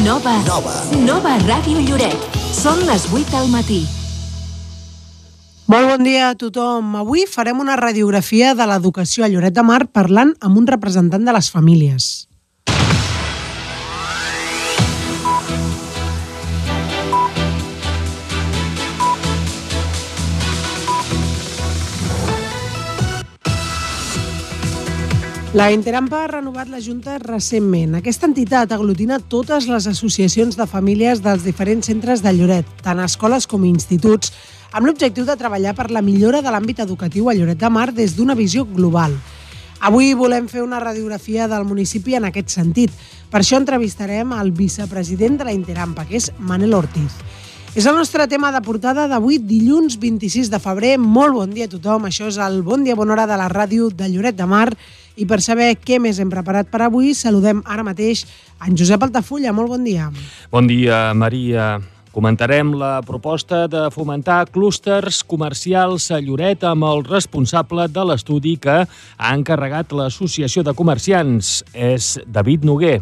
Nova. Nova. Nova Ràdio Lloret. Són les 8 del matí. Molt bon dia a tothom. Avui farem una radiografia de l'educació a Lloret de Mar parlant amb un representant de les famílies. La Interampa ha renovat la Junta recentment. Aquesta entitat aglutina totes les associacions de famílies dels diferents centres de Lloret, tant escoles com instituts, amb l'objectiu de treballar per la millora de l'àmbit educatiu a Lloret de Mar des d'una visió global. Avui volem fer una radiografia del municipi en aquest sentit. Per això entrevistarem el vicepresident de la Interampa, que és Manel Ortiz. És el nostre tema de portada d'avui, dilluns 26 de febrer. Molt bon dia a tothom. Això és el Bon Dia Bona Hora de la ràdio de Lloret de Mar. I per saber què més hem preparat per avui, saludem ara mateix en Josep Altafulla. Molt bon dia. Bon dia, Maria. Comentarem la proposta de fomentar clústers comercials a Lloret amb el responsable de l'estudi que ha encarregat l'Associació de Comerciants, és David Noguer.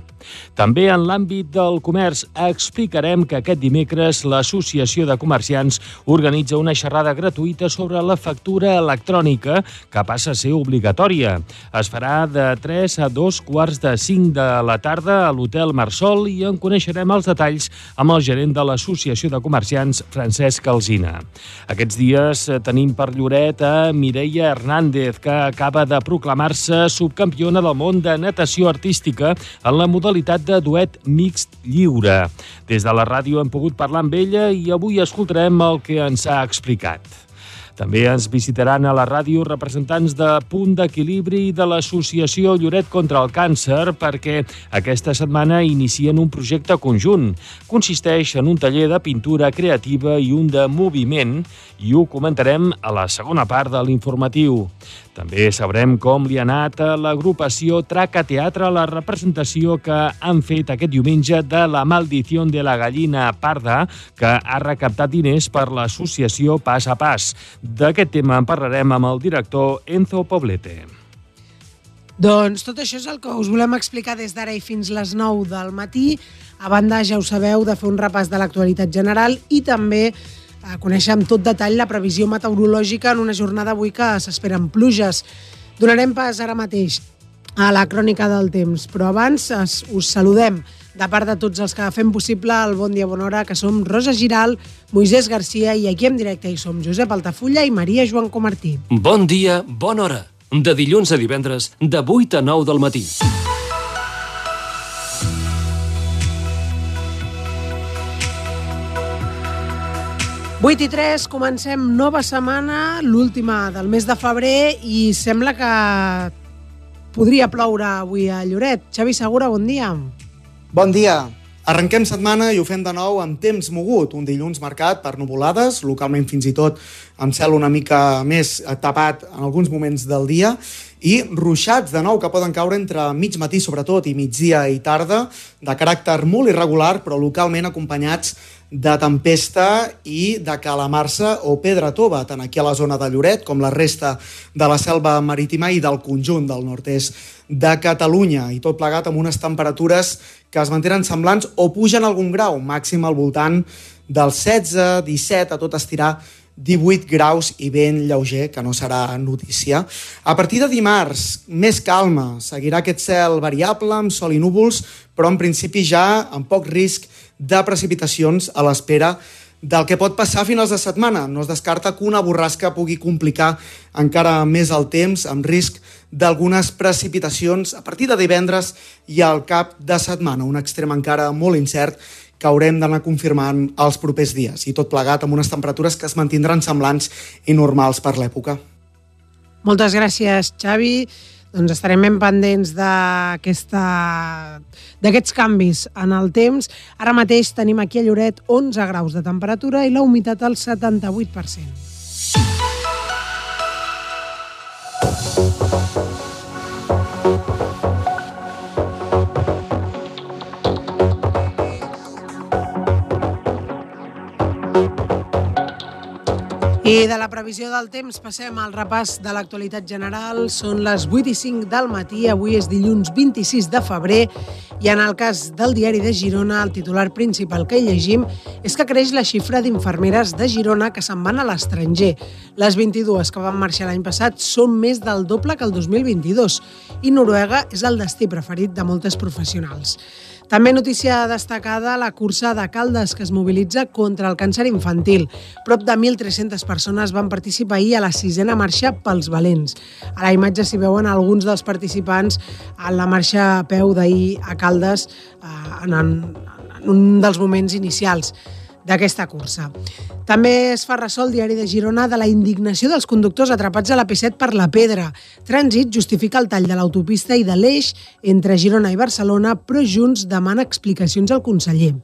També en l'àmbit del comerç explicarem que aquest dimecres l'Associació de Comerciants organitza una xerrada gratuïta sobre la factura electrònica que passa a ser obligatòria. Es farà de 3 a 2 quarts de 5 de la tarda a l'Hotel Marsol i en coneixerem els detalls amb el gerent de l'Associació Associació de Comerciants, Francesc Alzina. Aquests dies tenim per Lloret a Mireia Hernández, que acaba de proclamar-se subcampiona del món de natació artística en la modalitat de duet mixt lliure. Des de la ràdio hem pogut parlar amb ella i avui escoltarem el que ens ha explicat. També ens visitaran a la ràdio representants de Punt d'Equilibri i de l'Associació Lloret contra el Càncer perquè aquesta setmana inicien un projecte conjunt. Consisteix en un taller de pintura creativa i un de moviment i ho comentarem a la segona part de l'informatiu. També sabrem com li ha anat a l'agrupació Traca Teatre la representació que han fet aquest diumenge de La maldició de la gallina parda, que ha recaptat diners per l'associació Pas a Pas. D'aquest tema en parlarem amb el director Enzo Poblete. Doncs tot això és el que us volem explicar des d'ara i fins les 9 del matí. A banda, ja ho sabeu, de fer un repàs de l'actualitat general i també a conèixer amb tot detall la previsió meteorològica en una jornada avui que s'esperen pluges. Donarem pas ara mateix a la crònica del temps, però abans us saludem de part de tots els que fem possible el Bon Dia Bona Hora, que som Rosa Giral, Moisès Garcia i aquí en directe hi som Josep Altafulla i Maria Joan Comartí. Bon dia, bona hora. De dilluns a divendres, de 8 a 9 del matí. 8 i 3, comencem nova setmana, l'última del mes de febrer, i sembla que podria ploure avui a Lloret. Xavi Segura, bon dia. Bon dia. Arrenquem setmana i ho fem de nou amb temps mogut, un dilluns marcat per nuvolades, localment fins i tot amb cel una mica més tapat en alguns moments del dia, i ruixats de nou que poden caure entre mig matí sobretot i migdia i tarda, de caràcter molt irregular, però localment acompanyats de tempesta i de calamarsa o pedra tova, tant aquí a la zona de Lloret com la resta de la selva marítima i del conjunt del nord-est de Catalunya, i tot plegat amb unes temperatures que es mantenen semblants o pugen algun grau, màxim al voltant dels 16, 17, a tot estirar 18 graus i vent lleuger, que no serà notícia. A partir de dimarts, més calma. Seguirà aquest cel variable, amb sol i núvols, però en principi ja amb poc risc de precipitacions a l'espera del que pot passar a finals de setmana. No es descarta que una borrasca pugui complicar encara més el temps, amb risc d'algunes precipitacions a partir de divendres i al cap de setmana. Un extrem encara molt incert que haurem d'anar confirmant els propers dies i tot plegat amb unes temperatures que es mantindran semblants i normals per l'època. Moltes gràcies, Xavi doncs estarem ben pendents d'aquests canvis en el temps. Ara mateix tenim aquí a Lloret 11 graus de temperatura i la humitat al 78%. I de la previsió del temps passem al repàs de l'actualitat general. Són les 8 i 5 del matí, avui és dilluns 26 de febrer I en el cas del diari de Girona, el titular principal que hi llegim és que creix la xifra d'infermeres de Girona que se'n van a l'estranger. Les 22 que van marxar l'any passat són més del doble que el 2022 i Noruega és el destí preferit de moltes professionals. També notícia destacada la cursa de Caldes que es mobilitza contra el càncer infantil. Prop de 1.300 persones van participar ahir a la sisena marxa pels valents. A la imatge s'hi veuen alguns dels participants en la marxa a peu d'ahir a Caldes eh, en, en un dels moments inicials d'aquesta cursa. També es fa ressò el diari de Girona de la indignació dels conductors atrapats a la P7 per la pedra. Trànsit justifica el tall de l'autopista i de l'eix entre Girona i Barcelona, però Junts demana explicacions al conseller.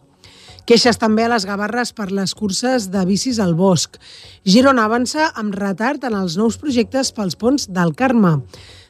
Queixes també a les Gavarres per les curses de bicis al bosc. Girona avança amb retard en els nous projectes pels ponts del Carme.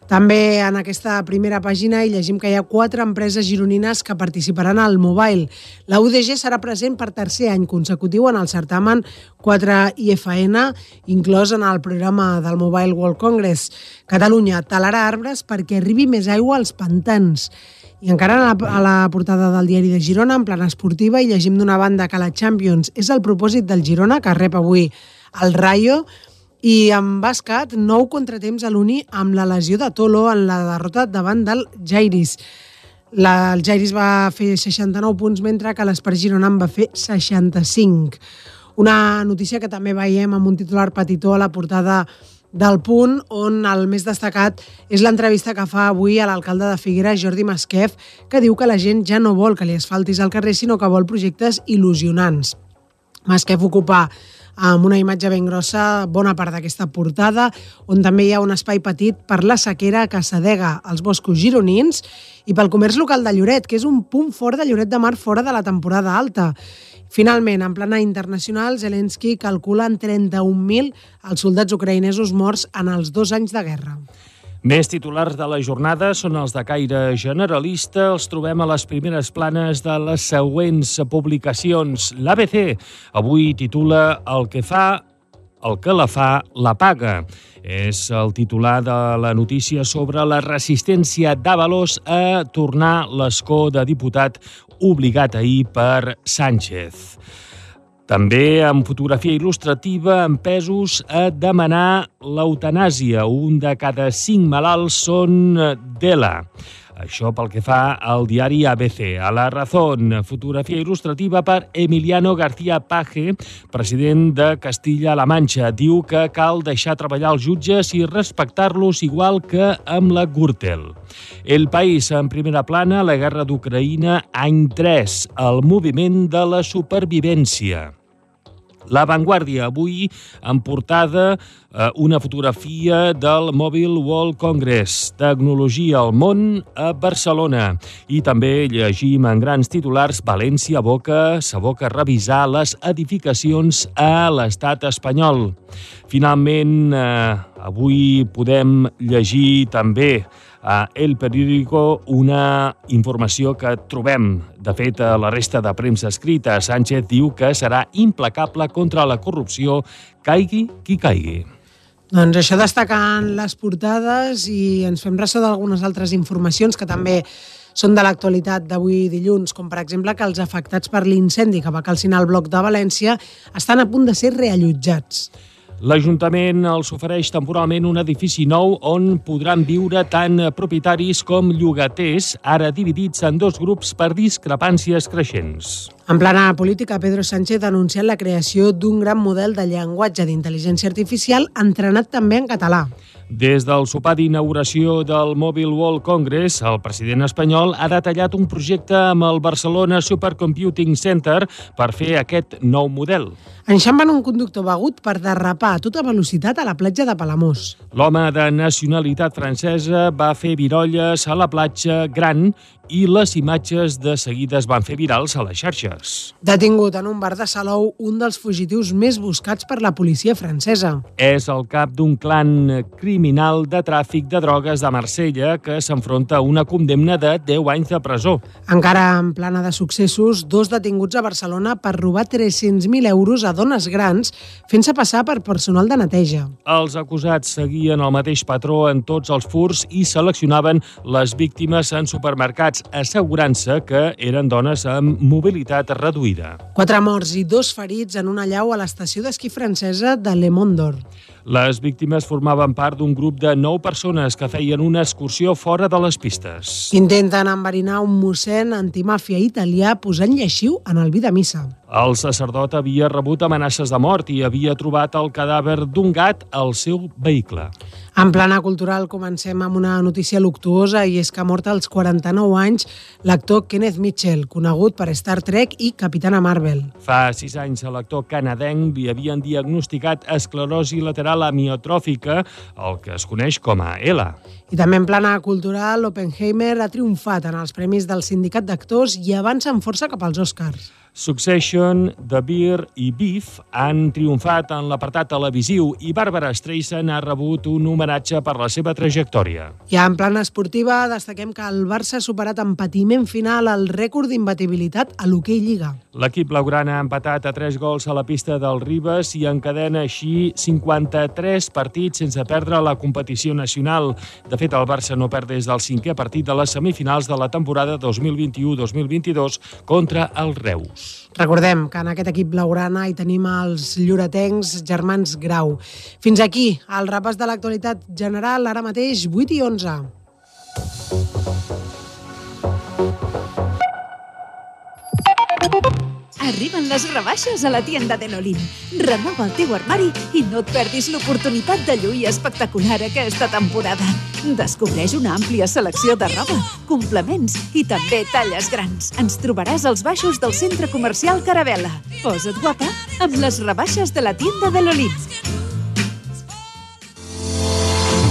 També en aquesta primera pàgina hi llegim que hi ha quatre empreses gironines que participaran al Mobile. La UDG serà present per tercer any consecutiu en el certamen 4IFN, inclòs en el programa del Mobile World Congress. Catalunya talarà arbres perquè arribi més aigua als pantans. I encara a la, a la portada del diari de Girona, en plana esportiva, hi llegim d'una banda que la Champions és el propòsit del Girona, que rep avui el Rayo, i en bàsquet, nou contratemps a l'Uni amb la lesió de Tolo en la derrota davant del Jairis. La, el Jairis va fer 69 punts, mentre que l'Espart Girona en va fer 65. Una notícia que també veiem amb un titular petitó a la portada del punt, on el més destacat és l'entrevista que fa avui a l'alcalde de Figueres, Jordi Masquef, que diu que la gent ja no vol que li asfaltis al carrer, sinó que vol projectes il·lusionants. Masquef ocupa amb una imatge ben grossa bona part d'aquesta portada, on també hi ha un espai petit per la sequera que s'adega als boscos gironins i pel comerç local de Lloret, que és un punt fort de Lloret de Mar fora de la temporada alta. Finalment, en plana internacional, Zelensky calcula en 31.000 els soldats ucraïnesos morts en els dos anys de guerra. Més titulars de la jornada són els de caire generalista. Els trobem a les primeres planes de les següents publicacions. L'ABC avui titula El que fa, el que la fa, la paga. És el titular de la notícia sobre la resistència d'Avalos a tornar l'escó de diputat obligat ahir per Sánchez. També amb fotografia il·lustrativa amb pesos a demanar l'eutanàsia. Un de cada cinc malalts són d'ELA. Això pel que fa al diari ABC. A la Razón, fotografia il·lustrativa per Emiliano García Paje, president de Castilla-La Manxa. Diu que cal deixar treballar els jutges i respectar-los igual que amb la Gürtel. El País, en primera plana, la guerra d'Ucraïna, any 3, el moviment de la supervivència. La Vanguardia, avui en portada eh, una fotografia del Mobile World Congress, tecnologia al món a Barcelona. I també llegim en grans titulars València Boca s'aboca a revisar les edificacions a l'estat espanyol. Finalment, eh, avui podem llegir també a El Periódico una informació que trobem, de fet, a la resta de premsa escrita. Sánchez diu que serà implacable contra la corrupció, caigui qui caigui. Doncs això destacant les portades i ens fem ressò d'algunes altres informacions que també són de l'actualitat d'avui dilluns, com per exemple que els afectats per l'incendi que va calcinar el bloc de València estan a punt de ser reallotjats. L'Ajuntament els ofereix temporalment un edifici nou on podran viure tant propietaris com llogaters, ara dividits en dos grups per discrepàncies creixents. En plana política, Pedro Sánchez ha anunciat la creació d'un gran model de llenguatge d'intel·ligència artificial entrenat també en català. Des del sopar d'inauguració del Mobile World Congress, el president espanyol ha detallat un projecte amb el Barcelona Supercomputing Center per fer aquest nou model. Enxamben un conductor begut per derrapar a tota velocitat a la platja de Palamós. L'home de nacionalitat francesa va fer virolles a la platja Gran i les imatges de seguida es van fer virals a les xarxes. Detingut en un bar de Salou, un dels fugitius més buscats per la policia francesa. És el cap d'un clan criminal de tràfic de drogues de Marsella que s'enfronta a una condemna de 10 anys de presó. Encara en plana de successos, dos detinguts a Barcelona per robar 300.000 euros a dones grans fent-se passar per personal de neteja. Els acusats seguien el mateix patró en tots els furs i seleccionaven les víctimes en supermercats, assegurant-se que eren dones amb mobilitat reduïda. Quatre morts i dos ferits en una llau a l'estació d'esquí francesa de Le Mont d'Or. Les víctimes formaven part d'un grup de nou persones que feien una excursió fora de les pistes. Intenten enverinar un mossèn antimàfia italià posant lleixiu en el vi de missa. El sacerdot havia rebut amenaces de mort i havia trobat el cadàver d'un gat al seu vehicle. En plana cultural comencem amb una notícia luctuosa i és que ha mort als 49 anys l'actor Kenneth Mitchell, conegut per Star Trek i Capitana Marvel. Fa sis anys a l'actor canadenc li havien diagnosticat esclerosi lateral amiotròfica, el que es coneix com a ELA. I també en plana cultural, Oppenheimer ha triomfat en els premis del Sindicat d'Actors i avança amb força cap als Oscars. Succession, The Beer i Beef han triomfat en l'apartat televisiu i Bàrbara Streisand ha rebut un homenatge per la seva trajectòria. I en plana esportiva destaquem que el Barça ha superat en patiment final el rècord d'imbatibilitat a l'hoquei Lliga. L'equip blaugrana ha empatat a 3 gols a la pista del Ribes i encadena així 53 partits sense perdre la competició nacional. De fet, el Barça no perd des del cinquè partit de les semifinals de la temporada 2021-2022 contra el Reus. Recordem que en aquest equip blaugrana hi tenim els lloretencs germans Grau. Fins aquí, el repàs de l'actualitat general, ara mateix 8 i 11. Arriben les rebaixes a la tienda de l'Olin. Renova el teu armari i no et perdis l'oportunitat de lluir espectacular aquesta temporada. Descobreix una àmplia selecció de roba, complements i també talles grans. Ens trobaràs als baixos del centre comercial Caravela. Posa't guapa amb les rebaixes de la tienda de l'Olin.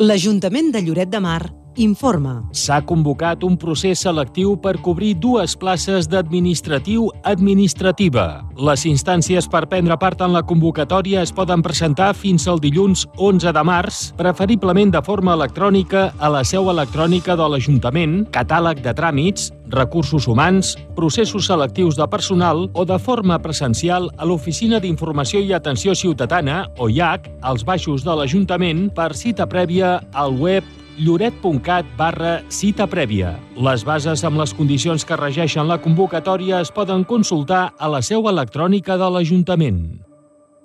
L'Ajuntament de Lloret de Mar informa. S'ha convocat un procés selectiu per cobrir dues places d'administratiu administrativa. Les instàncies per prendre part en la convocatòria es poden presentar fins al dilluns 11 de març, preferiblement de forma electrònica a la seu electrònica de l'Ajuntament, catàleg de tràmits, recursos humans, processos selectius de personal o de forma presencial a l'Oficina d'Informació i Atenció Ciutadana, o IAC, als baixos de l'Ajuntament, per cita prèvia al web lloret.cat barra cita prèvia. Les bases amb les condicions que regeixen la convocatòria es poden consultar a la seu electrònica de l'Ajuntament.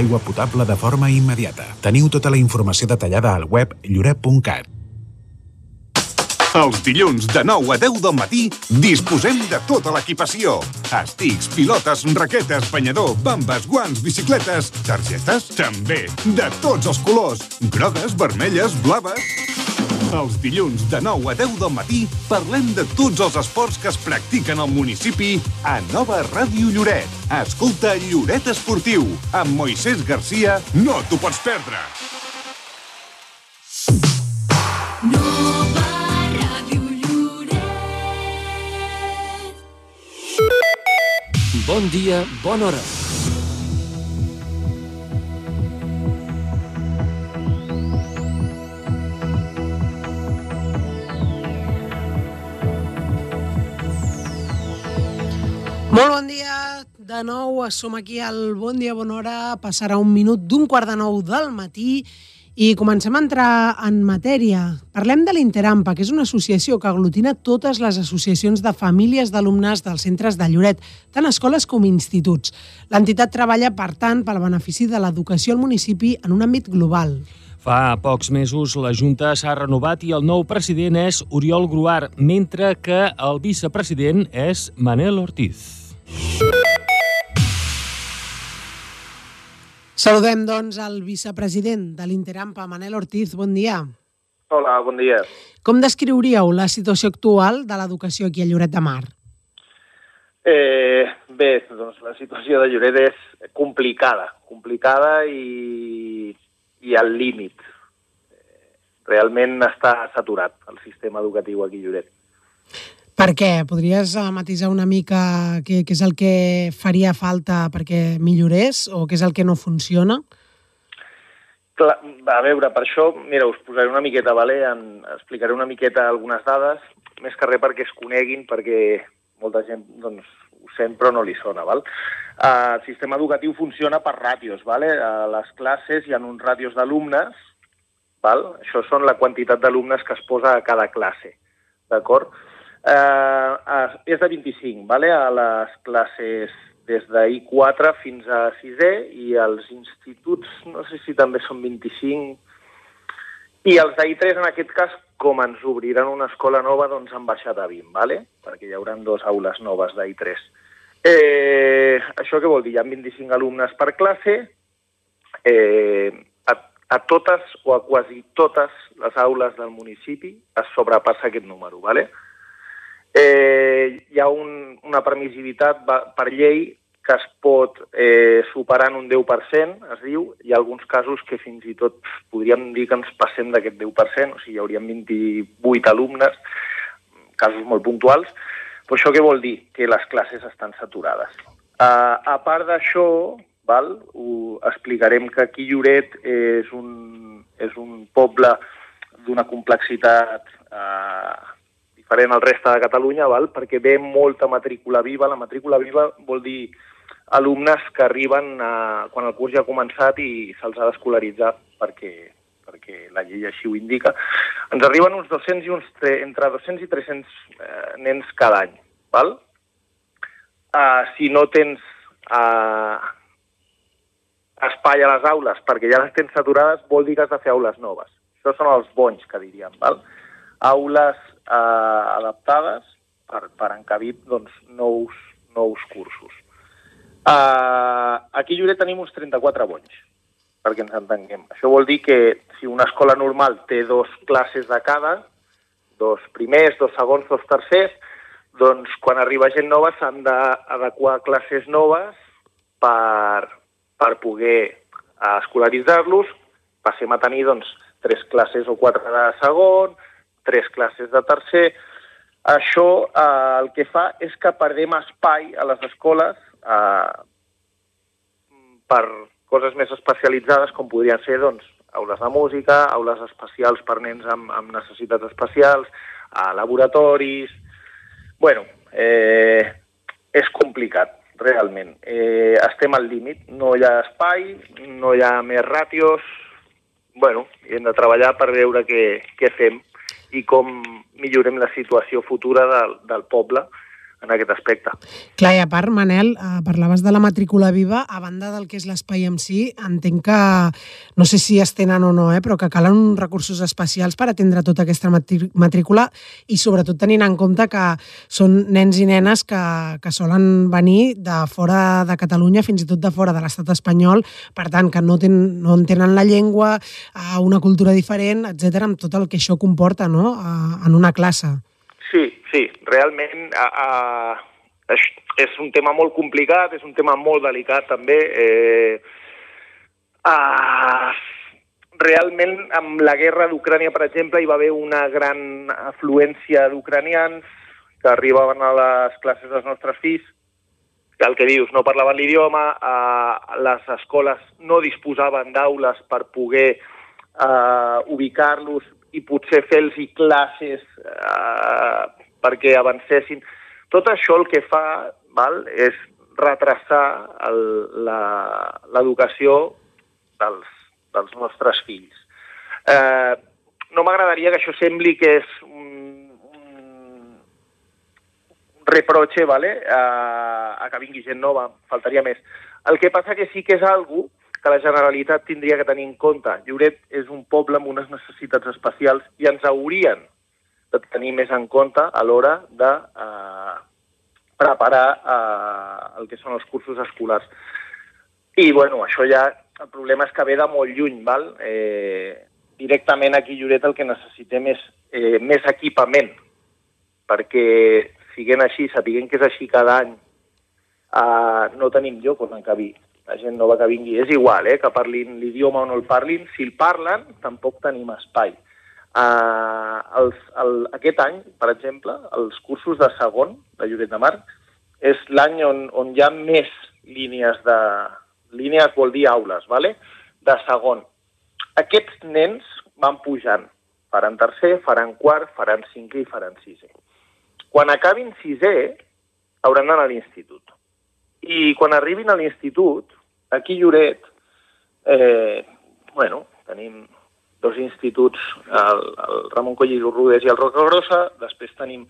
aigua potable de forma immediata. Teniu tota la informació detallada al web lloret.cat. Els dilluns de 9 a 10 del matí disposem de tota l'equipació. Estics, pilotes, raquetes, banyador, bambes, guants, bicicletes, targetes, també, de tots els colors. Grogues, vermelles, blaves... Els dilluns de 9 a 10 del matí parlem de tots els esports que es practiquen al municipi a Nova Ràdio Lloret. Escolta Lloret Esportiu amb Moisés Garcia. No t'ho pots perdre. Bon dia, bona hora. Molt bon dia, de nou som aquí al Bon Dia Bona Hora, passarà un minut d'un quart de nou del matí i comencem a entrar en matèria. Parlem de l'Interampa, que és una associació que aglutina totes les associacions de famílies d'alumnes dels centres de Lloret, tant escoles com instituts. L'entitat treballa, per tant, pel benefici de l'educació al municipi en un àmbit global. Fa pocs mesos la Junta s'ha renovat i el nou president és Oriol Gruar, mentre que el vicepresident és Manel Ortiz. Saludem, doncs, el vicepresident de l'Interampa, Manel Ortiz. Bon dia. Hola, bon dia. Com descriuríeu la situació actual de l'educació aquí a Lloret de Mar? Eh, bé, doncs la situació de Lloret és complicada, complicada i, i al límit. Realment està saturat el sistema educatiu aquí a Lloret. Per què? Podries eh, matisar una mica què, què és el que faria falta perquè millorés o què és el que no funciona? Clar, a veure, per això, mira, us posaré una miqueta, vale? en, explicaré una miqueta algunes dades, més que res perquè es coneguin, perquè molta gent doncs, ho sent però no li sona. Val? Uh, el sistema educatiu funciona per ràtios. Vale? A les classes hi ha uns ràtios d'alumnes, val? això són la quantitat d'alumnes que es posa a cada classe. D'acord? Eh, és de 25, vale? a les classes des de I4 fins a 6è i als instituts, no sé si també són 25, i els d'I3 en aquest cas, com ens obriran una escola nova, doncs han baixat a 20, vale? perquè hi haurà dues aules noves d'I3. Eh, això què vol dir? Hi ha 25 alumnes per classe, eh, a, a totes o a quasi totes les aules del municipi es sobrepassa aquest número, ¿vale? Eh, hi ha un, una permissivitat per llei que es pot eh, superar en un 10%, es diu. Hi ha alguns casos que fins i tot podríem dir que ens passem d'aquest 10%, o sigui, hi hauríem 28 alumnes, casos molt puntuals. Però això què vol dir? Que les classes estan saturades. Uh, a part d'això, val, ho explicarem que aquí Lloret és un, és un poble d'una complexitat eh, diferent al reste de Catalunya, val? perquè ve molta matrícula viva. La matrícula viva vol dir alumnes que arriben a, quan el curs ja ha començat i se'ls ha d'escolaritzar perquè, perquè la llei així ho indica. Ens arriben uns 200 i uns, entre 200 i 300 eh, nens cada any. Val? Uh, si no tens uh, espai a les aules perquè ja les tens saturades, vol dir que has de fer aules noves. Això són els bonys, que diríem. Val? Aules eh, adaptades per, per encabir doncs, nous, nous cursos. Uh, aquí a Lloret tenim uns 34 bonys, perquè ens entenguem. Això vol dir que si una escola normal té dos classes de cada, dos primers, dos segons, dos tercers, doncs quan arriba gent nova s'han d'adequar classes noves per, per poder escolaritzar-los. Passem a tenir doncs, tres classes o quatre de segon, tres classes de tercer. Això eh, el que fa és que perdem espai a les escoles eh, per coses més especialitzades com podrien ser doncs, aules de música, aules especials per nens amb, amb necessitats especials, a laboratoris... bueno, eh, és complicat, realment. Eh, estem al límit, no hi ha espai, no hi ha més ràtios, bueno, hem de treballar per veure què, què fem i com millorem la situació futura del, del poble en aquest aspecte. Clar, i a part, Manel, eh, parlaves de la matrícula viva, a banda del que és l'espai en si, entenc que, no sé si es tenen o no, eh, però que calen recursos especials per atendre tota aquesta matrícula i sobretot tenint en compte que són nens i nenes que, que solen venir de fora de Catalunya, fins i tot de fora de l'estat espanyol, per tant, que no, ten, no entenen la llengua, eh, una cultura diferent, etc amb tot el que això comporta no? Eh, en una classe. Sí, sí, realment a, a, és un tema molt complicat, és un tema molt delicat també. Eh, a, realment, amb la guerra d'Ucrània, per exemple, hi va haver una gran afluència d'ucranians que arribaven a les classes dels nostres fills, que el que dius, no parlaven l'idioma, eh, les escoles no disposaven d'aules per poder eh, ubicar-los i potser fer-los classes eh, perquè avancessin. Tot això el que fa val, és retrasar l'educació dels, dels nostres fills. Eh, no m'agradaria que això sembli que és un, un reproche vale, a, a que vingui gent nova, faltaria més. El que passa que sí que és algo que la Generalitat tindria que tenir en compte. Lloret és un poble amb unes necessitats especials i ens haurien de tenir més en compte a l'hora de eh, preparar eh, el que són els cursos escolars. I, bueno, això ja, el problema és que ve de molt lluny, val? Eh, directament aquí Lloret el que necessitem és eh, més equipament, perquè siguent així, sapiguem que és així cada any, eh, no tenim lloc on encabir la gent nova que vingui. És igual, eh, que parlin l'idioma o no el parlin. Si el parlen, tampoc tenim espai. Uh, els, el, aquest any, per exemple, els cursos de segon de Lloret de Mar és l'any on, on hi ha més línies de... Línies vol dir aules, vale? de segon. Aquests nens van pujant. Faran tercer, faran quart, faran cinquè i faran sisè. Quan acabin sisè, hauran d'anar a l'institut. I quan arribin a l'institut, aquí Lloret, eh, bueno, tenim dos instituts, el, el Ramon Coll i Rodés i el Roca Grossa, després tenim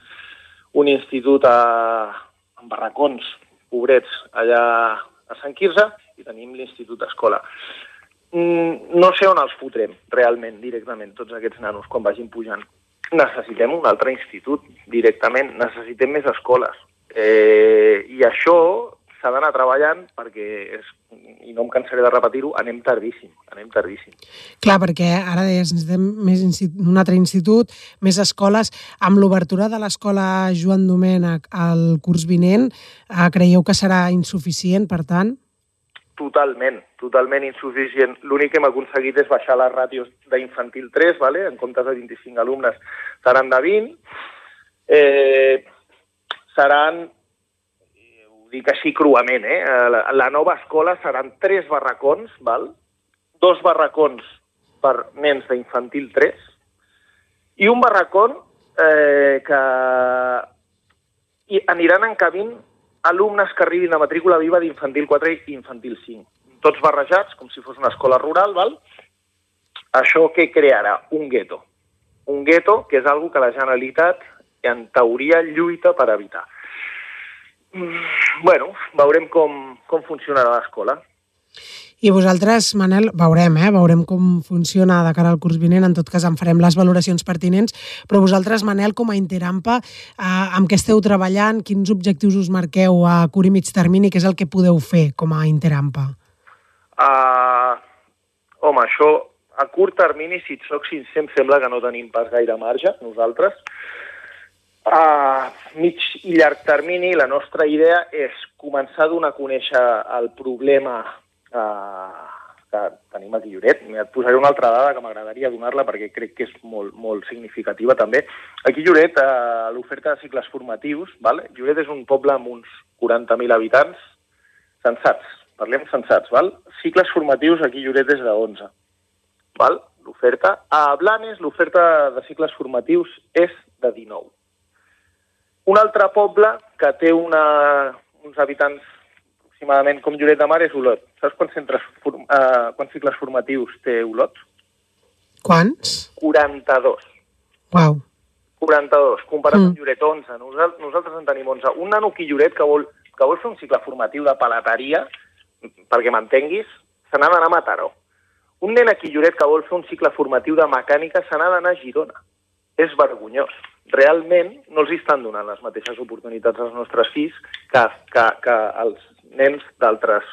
un institut a, en barracons, pobrets, allà a Sant Quirze, i tenim l'Institut Escola. Mm, no sé on els fotrem, realment, directament, tots aquests nanos, quan vagin pujant. Necessitem un altre institut, directament, necessitem més escoles. Eh, I això s'ha d'anar treballant perquè, és, i no em cansaré de repetir-ho, anem tardíssim, anem tardíssim. Clar, perquè ara deies, necessitem més un altre institut, més escoles. Amb l'obertura de l'escola Joan Domènech al curs vinent, eh, creieu que serà insuficient, per tant? Totalment, totalment insuficient. L'únic que hem aconseguit és baixar les ràtios d'infantil 3, vale? en comptes de 25 alumnes seran de 20. Eh, seran dic així cruament, eh? La, la nova escola seran tres barracons, val? dos barracons per nens d'infantil 3 i un barracón eh, que i aniran encabint alumnes que arribin a matrícula viva d'infantil 4 i infantil 5. Tots barrejats, com si fos una escola rural, val? Això què crearà? Un gueto. Un gueto que és algo que la Generalitat, en teoria, lluita per evitar. Mm, bueno, veurem com, com funcionarà l'escola. I vosaltres, Manel, veurem, eh? veurem com funciona de cara al curs vinent, en tot cas en farem les valoracions pertinents, però vosaltres, Manel, com a Interampa, eh, amb què esteu treballant, quins objectius us marqueu a curt i mig termini, què és el que podeu fer com a Interampa? Uh, home, això a curt termini, si et soc sincer, em sembla que no tenim pas gaire marge, nosaltres, a mig i llarg termini, la nostra idea és començar a donar a conèixer el problema eh, que tenim a Lloret. Et posaré una altra dada que m'agradaria donar-la perquè crec que és molt, molt significativa també. Aquí a Lloret, eh, l'oferta de cicles formatius, vale? Lloret és un poble amb uns 40.000 habitants sensats, parlem sensats, val? Cicles formatius aquí Lloret és de 11, val? L'oferta. A Blanes l'oferta de cicles formatius és de 19. Un altre poble que té una, uns habitants aproximadament com Lloret de Mar és Olot. Saps quants, centres, uh, quants cicles formatius té Olot? Quants? 42. Uau. 42, comparat Mm. amb Lloret 11. Nosaltres, nosaltres en tenim 11. Un nano aquí Lloret que vol, que vol fer un cicle formatiu de palateria, perquè m'entenguis, se n'ha d'anar a Mataró. Un nen aquí Lloret que vol fer un cicle formatiu de mecànica se n'ha d'anar a Girona. És vergonyós. Realment no els estan donant les mateixes oportunitats als nostres fills que, que, que als nens d'altres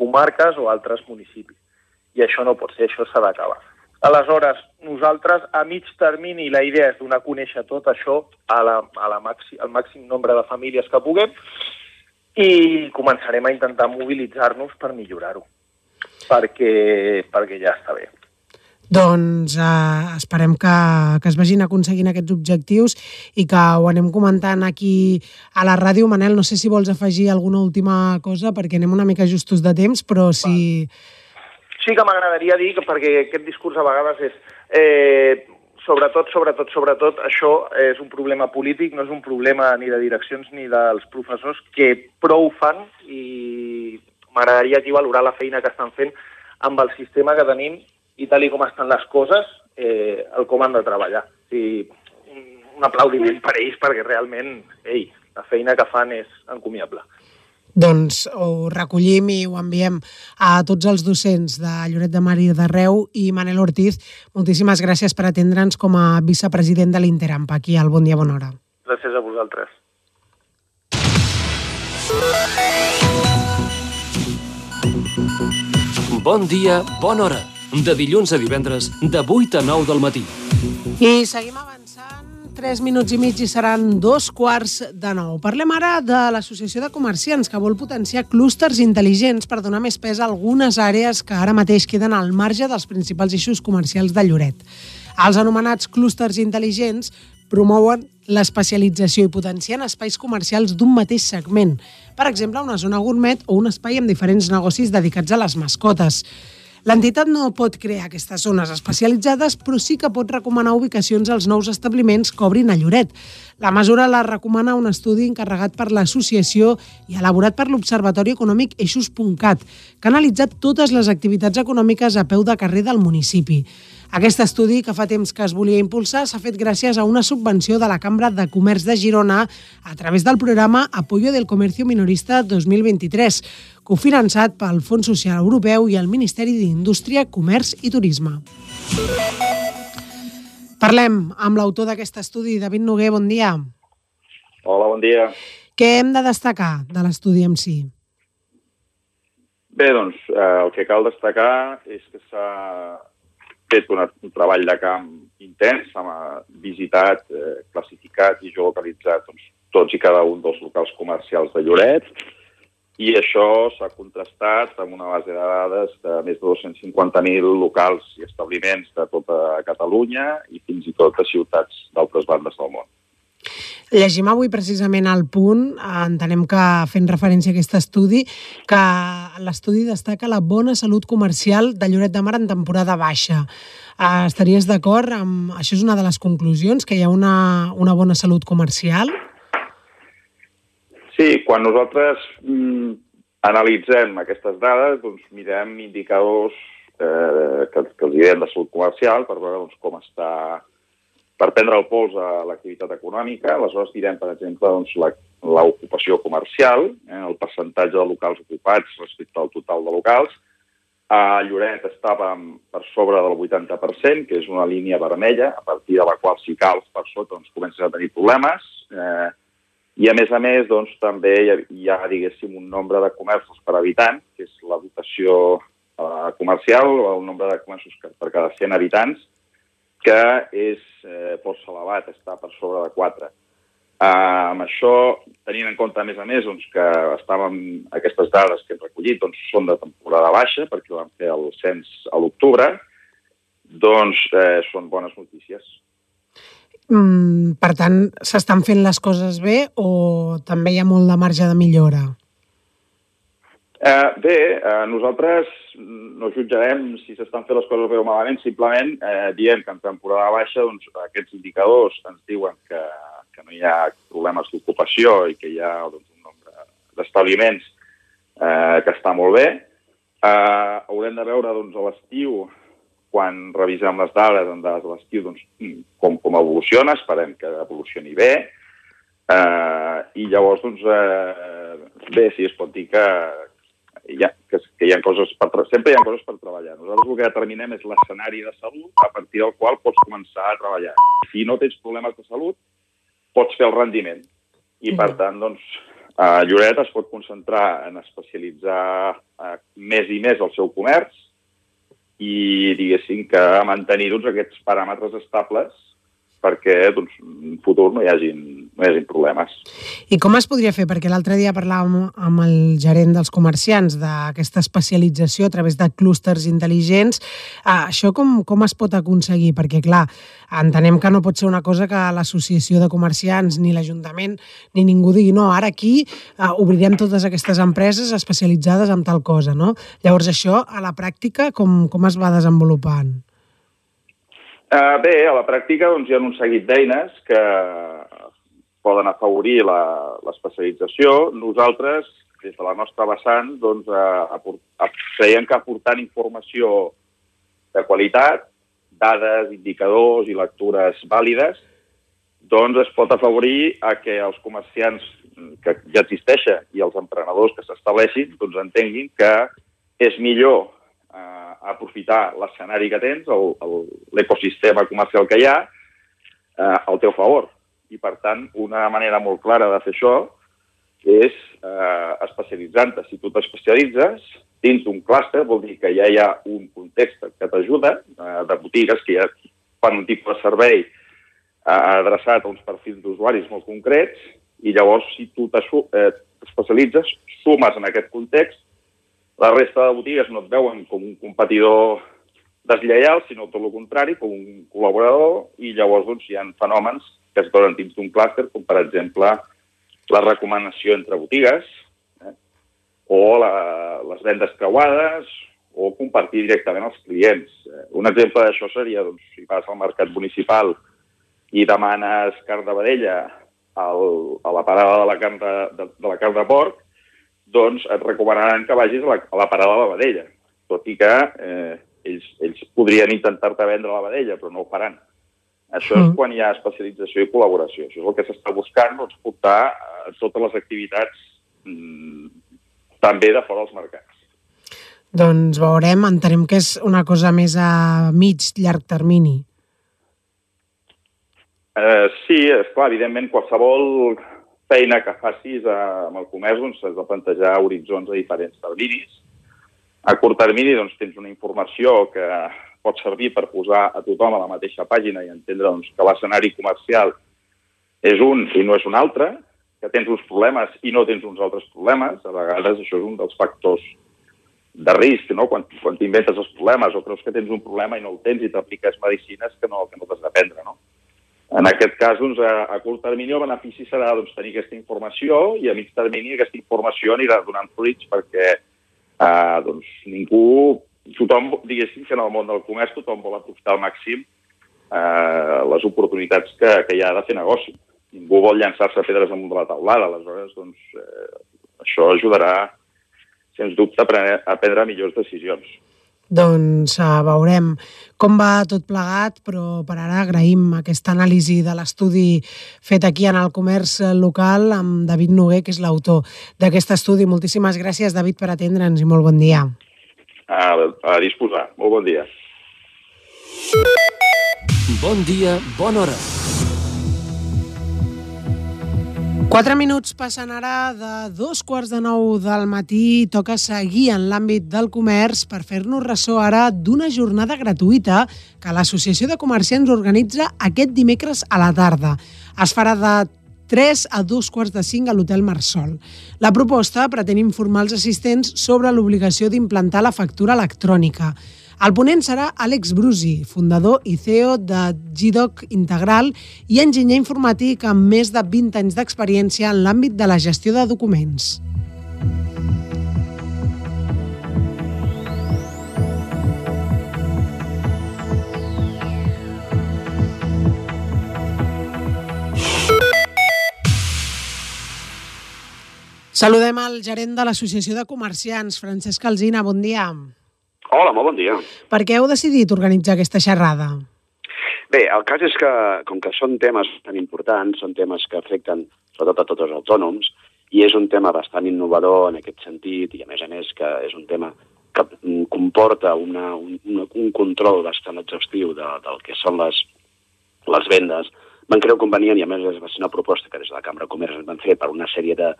comarques o altres municipis. I això no pot ser, això s'ha d'acabar. Aleshores, nosaltres a mig termini la idea és donar a conèixer tot això a la, a la màxim, al màxim nombre de famílies que puguem i començarem a intentar mobilitzar-nos per millorar-ho, perquè, perquè ja està bé. Doncs eh, esperem que, que es vagin aconseguint aquests objectius i que ho anem comentant aquí a la ràdio. Manel, no sé si vols afegir alguna última cosa perquè anem una mica justos de temps, però si... Sí que m'agradaria dir, que perquè aquest discurs a vegades és... Eh, sobretot, sobretot, sobretot, això és un problema polític, no és un problema ni de direccions ni dels professors, que prou fan i m'agradaria aquí valorar la feina que estan fent amb el sistema que tenim i tal i com estan les coses, eh, el com han de treballar. I un, un aplaudiment per ells perquè realment, ei, la feina que fan és encomiable. Doncs ho recollim i ho enviem a tots els docents de Lloret de Mar i de Reu i Manel Ortiz. Moltíssimes gràcies per atendre'ns com a vicepresident de l'Interampa aquí al Bon Dia Bona Hora. Gràcies a vosaltres. Bon dia, bona hora. De dilluns a divendres, de 8 a 9 del matí. I seguim avançant. Tres minuts i mig i seran dos quarts de nou. Parlem ara de l'Associació de Comerciants, que vol potenciar clústers intel·ligents per donar més pes a algunes àrees que ara mateix queden al marge dels principals eixos comercials de Lloret. Els anomenats clústers intel·ligents promouen l'especialització i potencien espais comercials d'un mateix segment. Per exemple, una zona gourmet o un espai amb diferents negocis dedicats a les mascotes. L'entitat no pot crear aquestes zones especialitzades, però sí que pot recomanar ubicacions als nous establiments que obrin a Lloret. La mesura la recomana un estudi encarregat per l'associació i elaborat per l'Observatori Econòmic Eixos.cat, que ha analitzat totes les activitats econòmiques a peu de carrer del municipi. Aquest estudi, que fa temps que es volia impulsar, s'ha fet gràcies a una subvenció de la Cambra de Comerç de Girona a través del programa Apoyo del Comercio Minorista 2023, cofinançat pel Fons Social Europeu i el Ministeri d'Indústria, Comerç i Turisme. Parlem amb l'autor d'aquest estudi, David Noguer, bon dia. Hola, bon dia. Què hem de destacar de l'estudi en si? Bé, doncs, eh, el que cal destacar és que s'ha fet una, un treball de camp intens, s'ha visitat, eh, classificat i geolocalitzat doncs, tots i cada un dels locals comercials de Lloret, i això s'ha contrastat amb una base de dades de més de 250.000 locals i establiments de tota Catalunya i fins i tot de ciutats d'altres bandes del món. Llegim avui precisament al punt, eh, entenem que fent referència a aquest estudi, que l'estudi destaca la bona salut comercial de Lloret de Mar en temporada baixa. Eh, estaries d'acord amb... Això és una de les conclusions, que hi ha una, una bona salut comercial? Sí, quan nosaltres mm, analitzem aquestes dades, doncs mirem indicadors eh, que, que els diem de salut comercial per veure doncs, com està per prendre el pols a l'activitat econòmica. Aleshores direm, per exemple, doncs, l'ocupació comercial, eh, el percentatge de locals ocupats respecte al total de locals. A Lloret estàvem per sobre del 80%, que és una línia vermella, a partir de la qual si cals per sota doncs, comences a tenir problemes. Eh, i a més a més, doncs, també hi ha, hi ha, diguéssim, un nombre de comerços per habitant, que és la dotació eh, comercial, el nombre de comerços per cada 100 habitants, que és eh, força elevat, està per sobre de 4. Uh, amb això, tenint en compte, a més a més, doncs, que estàvem, aquestes dades que hem recollit doncs, són de temporada baixa, perquè vam fer el cens a l'octubre, doncs eh, són bones notícies. Mm, per tant, s'estan fent les coses bé o també hi ha molt de marge de millora? Eh, bé, eh, nosaltres no jutjarem si s'estan fent les coses bé o malament, simplement eh, diem que en temporada baixa doncs, aquests indicadors ens diuen que, que no hi ha problemes d'ocupació i que hi ha doncs, un nombre d'establiments eh, que està molt bé. Eh, haurem de veure doncs, a l'estiu, quan revisem les dades en dades de l'estiu, doncs, com, com evoluciona, esperem que evolucioni bé. Eh, I llavors, doncs, eh, bé, sí, es pot dir que, hi ha, que, que hi ha coses per, sempre hi ha coses per treballar. Nosaltres el que determinem és l'escenari de salut a partir del qual pots començar a treballar. Si no tens problemes de salut, pots fer el rendiment. I, per tant, doncs, a Lloret es pot concentrar en especialitzar eh, més i més el seu comerç i, diguéssim, que mantenir doncs, aquests paràmetres estables perquè doncs, en futur no hi hagin, no hi hagin problemes. I com es podria fer? Perquè l'altre dia parlàvem amb el gerent dels comerciants d'aquesta especialització a través de clústers intel·ligents. Ah, això com, com es pot aconseguir? Perquè, clar, entenem que no pot ser una cosa que l'associació de comerciants ni l'Ajuntament ni ningú digui no, ara aquí ah, obrirem totes aquestes empreses especialitzades en tal cosa, no? Llavors això, a la pràctica, com, com es va desenvolupant? Uh, bé, a la pràctica doncs, hi ha un seguit d'eines que poden afavorir l'especialització. Nosaltres, des de la nostra vessant, doncs, uh, creiem que aportant informació de qualitat, dades, indicadors i lectures vàlides, doncs es pot afavorir a que els comerciants que ja existeixen i els emprenedors que s'estableixin doncs entenguin que és millor eh, aprofitar l'escenari que tens, l'ecosistema comercial que hi ha, eh, al teu favor. I, per tant, una manera molt clara de fer això és eh, especialitzant-te. Si tu t'especialitzes dins d'un clúster, vol dir que ja hi ha un context que t'ajuda, eh, de botigues que ja fan un tipus de servei eh, adreçat a uns perfils d'usuaris molt concrets, i llavors, si tu t'especialitzes, sumes en aquest context la resta de botigues no et veuen com un competidor deslleial, sinó tot el contrari, com un col·laborador, i llavors doncs, hi ha fenòmens que es donen dins d'un clúster, com per exemple la recomanació entre botigues, eh? o la, les vendes creuades, o compartir directament els clients. Eh, un exemple d'això seria, doncs, si vas al mercat municipal i demanes carn de vedella al, a la parada de la carn de, de, de la carn de porc, doncs et recomanaran que vagis a la, a la parada de la vedella, tot i que eh, ells, ells podrien intentar-te vendre la vedella, però no ho faran. Això mm. és quan hi ha especialització i col·laboració. Això és el que s'està buscant, doncs, portar a totes les activitats mm, també de fora dels mercats. Doncs veurem, entenem que és una cosa més a mig, llarg termini. Eh, sí, és clar, evidentment, qualsevol feina que facis eh, amb el comerç doncs, has de plantejar horitzons a diferents terminis. A curt termini doncs, tens una informació que pot servir per posar a tothom a la mateixa pàgina i entendre doncs, que l'escenari comercial és un i no és un altre, que tens uns problemes i no tens uns altres problemes. A vegades això és un dels factors de risc, no? quan, quan t'inventes els problemes o creus que tens un problema i no el tens i t'apliques medicines que no, que no t'has de prendre. No? En aquest cas, doncs, a, a curt termini el benefici serà doncs, tenir aquesta informació i a mig termini aquesta informació anirà donant fruits perquè eh, doncs, ningú, tothom, diguéssim que en el món del comerç tothom vol aprofitar al màxim eh, les oportunitats que, que hi ha de fer negoci. Ningú vol llançar-se pedres amunt de la taulada, aleshores doncs, eh, això ajudarà, sens dubte, a prendre millors decisions. Doncs uh, veurem com va tot plegat, però per ara agraïm aquesta anàlisi de l'estudi fet aquí en el comerç local amb David Noguer, que és l'autor d'aquest estudi. Moltíssimes gràcies, David, per atendre'ns i molt bon dia. A, a disposar. Molt bon dia. Bon dia, bona hora. Quatre minuts passen ara de dos quarts de nou del matí. Toca seguir en l'àmbit del comerç per fer-nos ressò ara d'una jornada gratuïta que l'Associació de Comerciants organitza aquest dimecres a la tarda. Es farà de 3 a 2 quarts de 5 a l'Hotel Marsol. La proposta pretén informar els assistents sobre l'obligació d'implantar la factura electrònica. El ponent serà Àlex Brusi, fundador i CEO de GDoc Integral i enginyer informàtic amb més de 20 anys d'experiència en l'àmbit de la gestió de documents. Saludem al gerent de l'Associació de Comerciants, Francesc Alzina. Bon dia. Hola, molt bon dia. Per què heu decidit organitzar aquesta xerrada? Bé, el cas és que, com que són temes tan importants, són temes que afecten sobretot a tots els autònoms, i és un tema bastant innovador en aquest sentit, i a més a més que és un tema que comporta una, un, un control bastant exhaustiu de, del que són les, les vendes, van creu convenient, i a més va ser una proposta que des de la Cambra de Comerç van fer per una sèrie de,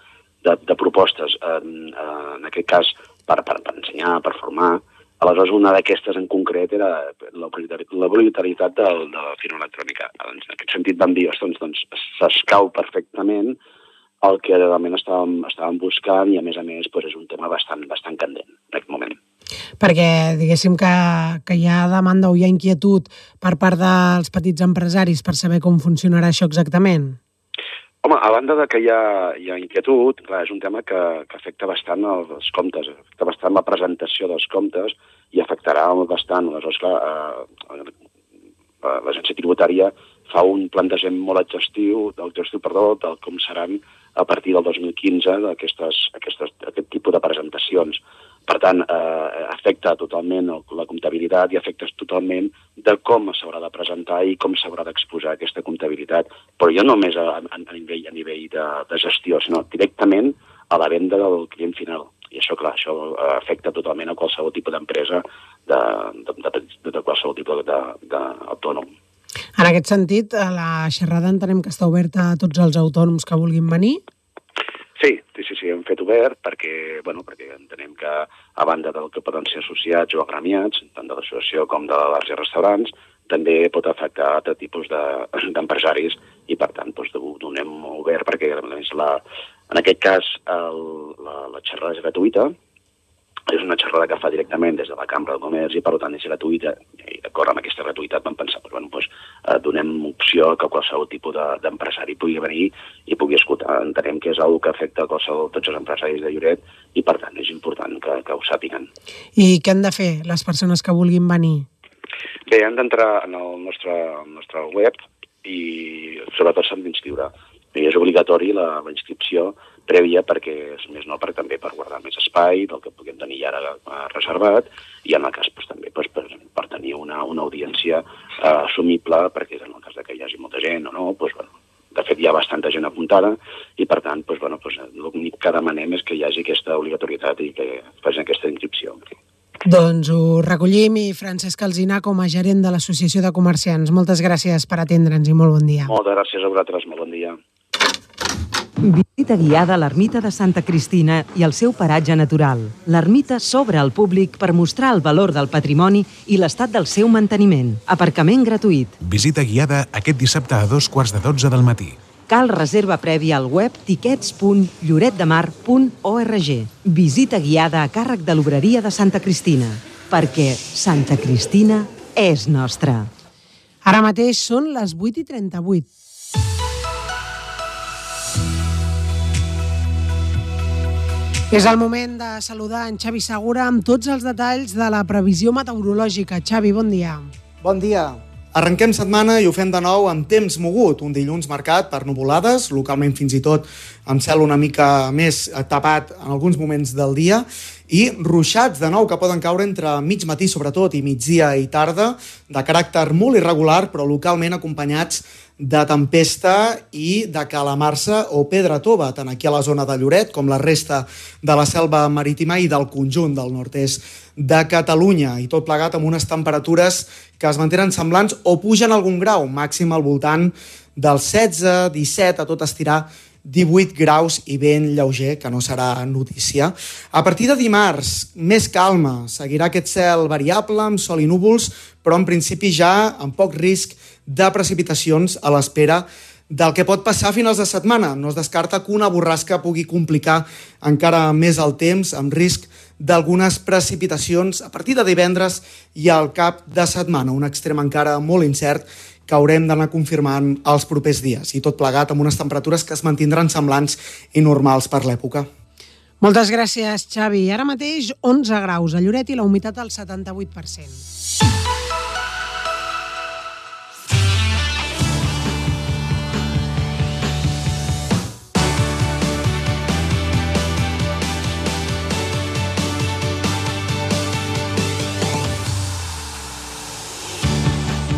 de, de propostes, en, en aquest cas per, per, per ensenyar, per formar. Aleshores, una d'aquestes en concret era l'obligatorietat de, de la firma electrònica. Doncs, en aquest sentit vam dir, doncs, doncs s'escau perfectament el que realment estàvem, estàvem buscant i, a més a més, doncs és un tema bastant, bastant candent en aquest moment. Perquè, diguéssim, que, que hi ha demanda o hi ha inquietud per part dels petits empresaris per saber com funcionarà això exactament? Home, a banda de que hi ha, hi ha inquietud, clar, és un tema que, que afecta bastant els comptes, afecta bastant la presentació dels comptes i afectarà bastant, aleshores, clar, eh, eh, l'agència tributària fa un plantejament molt exhaustiu, exhaustiu perdó, del com seran a partir del 2015 aquestes, aquestes, aquest tipus de presentacions. Per tant, eh, afecta totalment la comptabilitat i afecta totalment de com s'haurà de presentar i com s'haurà d'exposar aquesta comptabilitat. Però jo no només a, a, a nivell, a nivell de, de gestió, sinó directament a la venda del client final. I això, clar, això eh, afecta totalment a qualsevol tipus d'empresa, de, de, de, de, qualsevol tipus d'autònom. En aquest sentit, la xerrada entenem que està oberta a tots els autònoms que vulguin venir? Sí, sí, sí, hem fet obert perquè, bueno, perquè entenem que a banda del que poden ser associats o agremiats, tant de l'associació com de bars i restaurants, també pot afectar altre tipus d'empresaris de, i, per tant, doncs, donem obert perquè, a més, la, en aquest cas, el, la, la xerrada és gratuïta, és una xerrada que fa directament des de la Cambra de Comerç i per tant és gratuïta i d'acord amb aquesta gratuïtat vam pensar doncs, bueno, doncs, eh, donem opció que qualsevol tipus d'empresari de, pugui venir i pugui escoltar. Entenem que és una que afecta a qualsevol, tots els empresaris de Lloret i per tant és important que, que ho sàpiguen. I què han de fer les persones que vulguin venir? Bé, han d'entrar en el nostre, el nostre web i sobretot s'han d'inscriure. És obligatori la, la inscripció prèvia perquè és més no per també per guardar més espai del que puguem tenir ara eh, reservat i en el cas pues, també pues, per, per tenir una, una audiència eh, assumible perquè en el cas de que hi hagi molta gent o no, pues, bueno, de fet hi ha bastanta gent apuntada i per tant pues, bueno, pues, l'únic que demanem és que hi hagi aquesta obligatorietat i que facin aquesta inscripció. Doncs ho recollim i Francesc Alzina com a gerent de l'Associació de Comerciants. Moltes gràcies per atendre'ns i molt bon dia. Moltes gràcies a vosaltres, molt bon dia. Visita guiada a l'ermita de Santa Cristina i el seu paratge natural. L'ermita s'obre al públic per mostrar el valor del patrimoni i l'estat del seu manteniment. Aparcament gratuït. Visita guiada aquest dissabte a dos quarts de dotze del matí. Cal reserva prèvia al web tiquets.lloretdemar.org. Visita guiada a càrrec de l'obreria de Santa Cristina. Perquè Santa Cristina és nostra. Ara mateix són les 8 i 38. És el moment de saludar en Xavi Segura amb tots els detalls de la previsió meteorològica. Xavi, bon dia. Bon dia. Arrenquem setmana i ho fem de nou amb temps mogut, un dilluns marcat per nuvolades, localment fins i tot amb cel una mica més tapat en alguns moments del dia, i ruixats de nou que poden caure entre mig matí sobretot i migdia i tarda, de caràcter molt irregular però localment acompanyats de tempesta i de calamarsa o pedra tova, tant aquí a la zona de Lloret com la resta de la selva marítima i del conjunt del nord-est de Catalunya. I tot plegat amb unes temperatures que es mantenen semblants o pugen algun grau, màxim al voltant del 16, 17, a tot estirar 18 graus i vent lleuger, que no serà notícia. A partir de dimarts, més calma. Seguirà aquest cel variable, amb sol i núvols, però en principi ja amb poc risc de precipitacions a l'espera del que pot passar a finals de setmana. No es descarta que una borrasca pugui complicar encara més el temps, amb risc d'algunes precipitacions a partir de divendres i al cap de setmana. Un extrem encara molt incert que haurem d'anar confirmant els propers dies i tot plegat amb unes temperatures que es mantindran semblants i normals per l'època. Moltes gràcies, Xavi. Ara mateix 11 graus a Lloret i la humitat al 78%.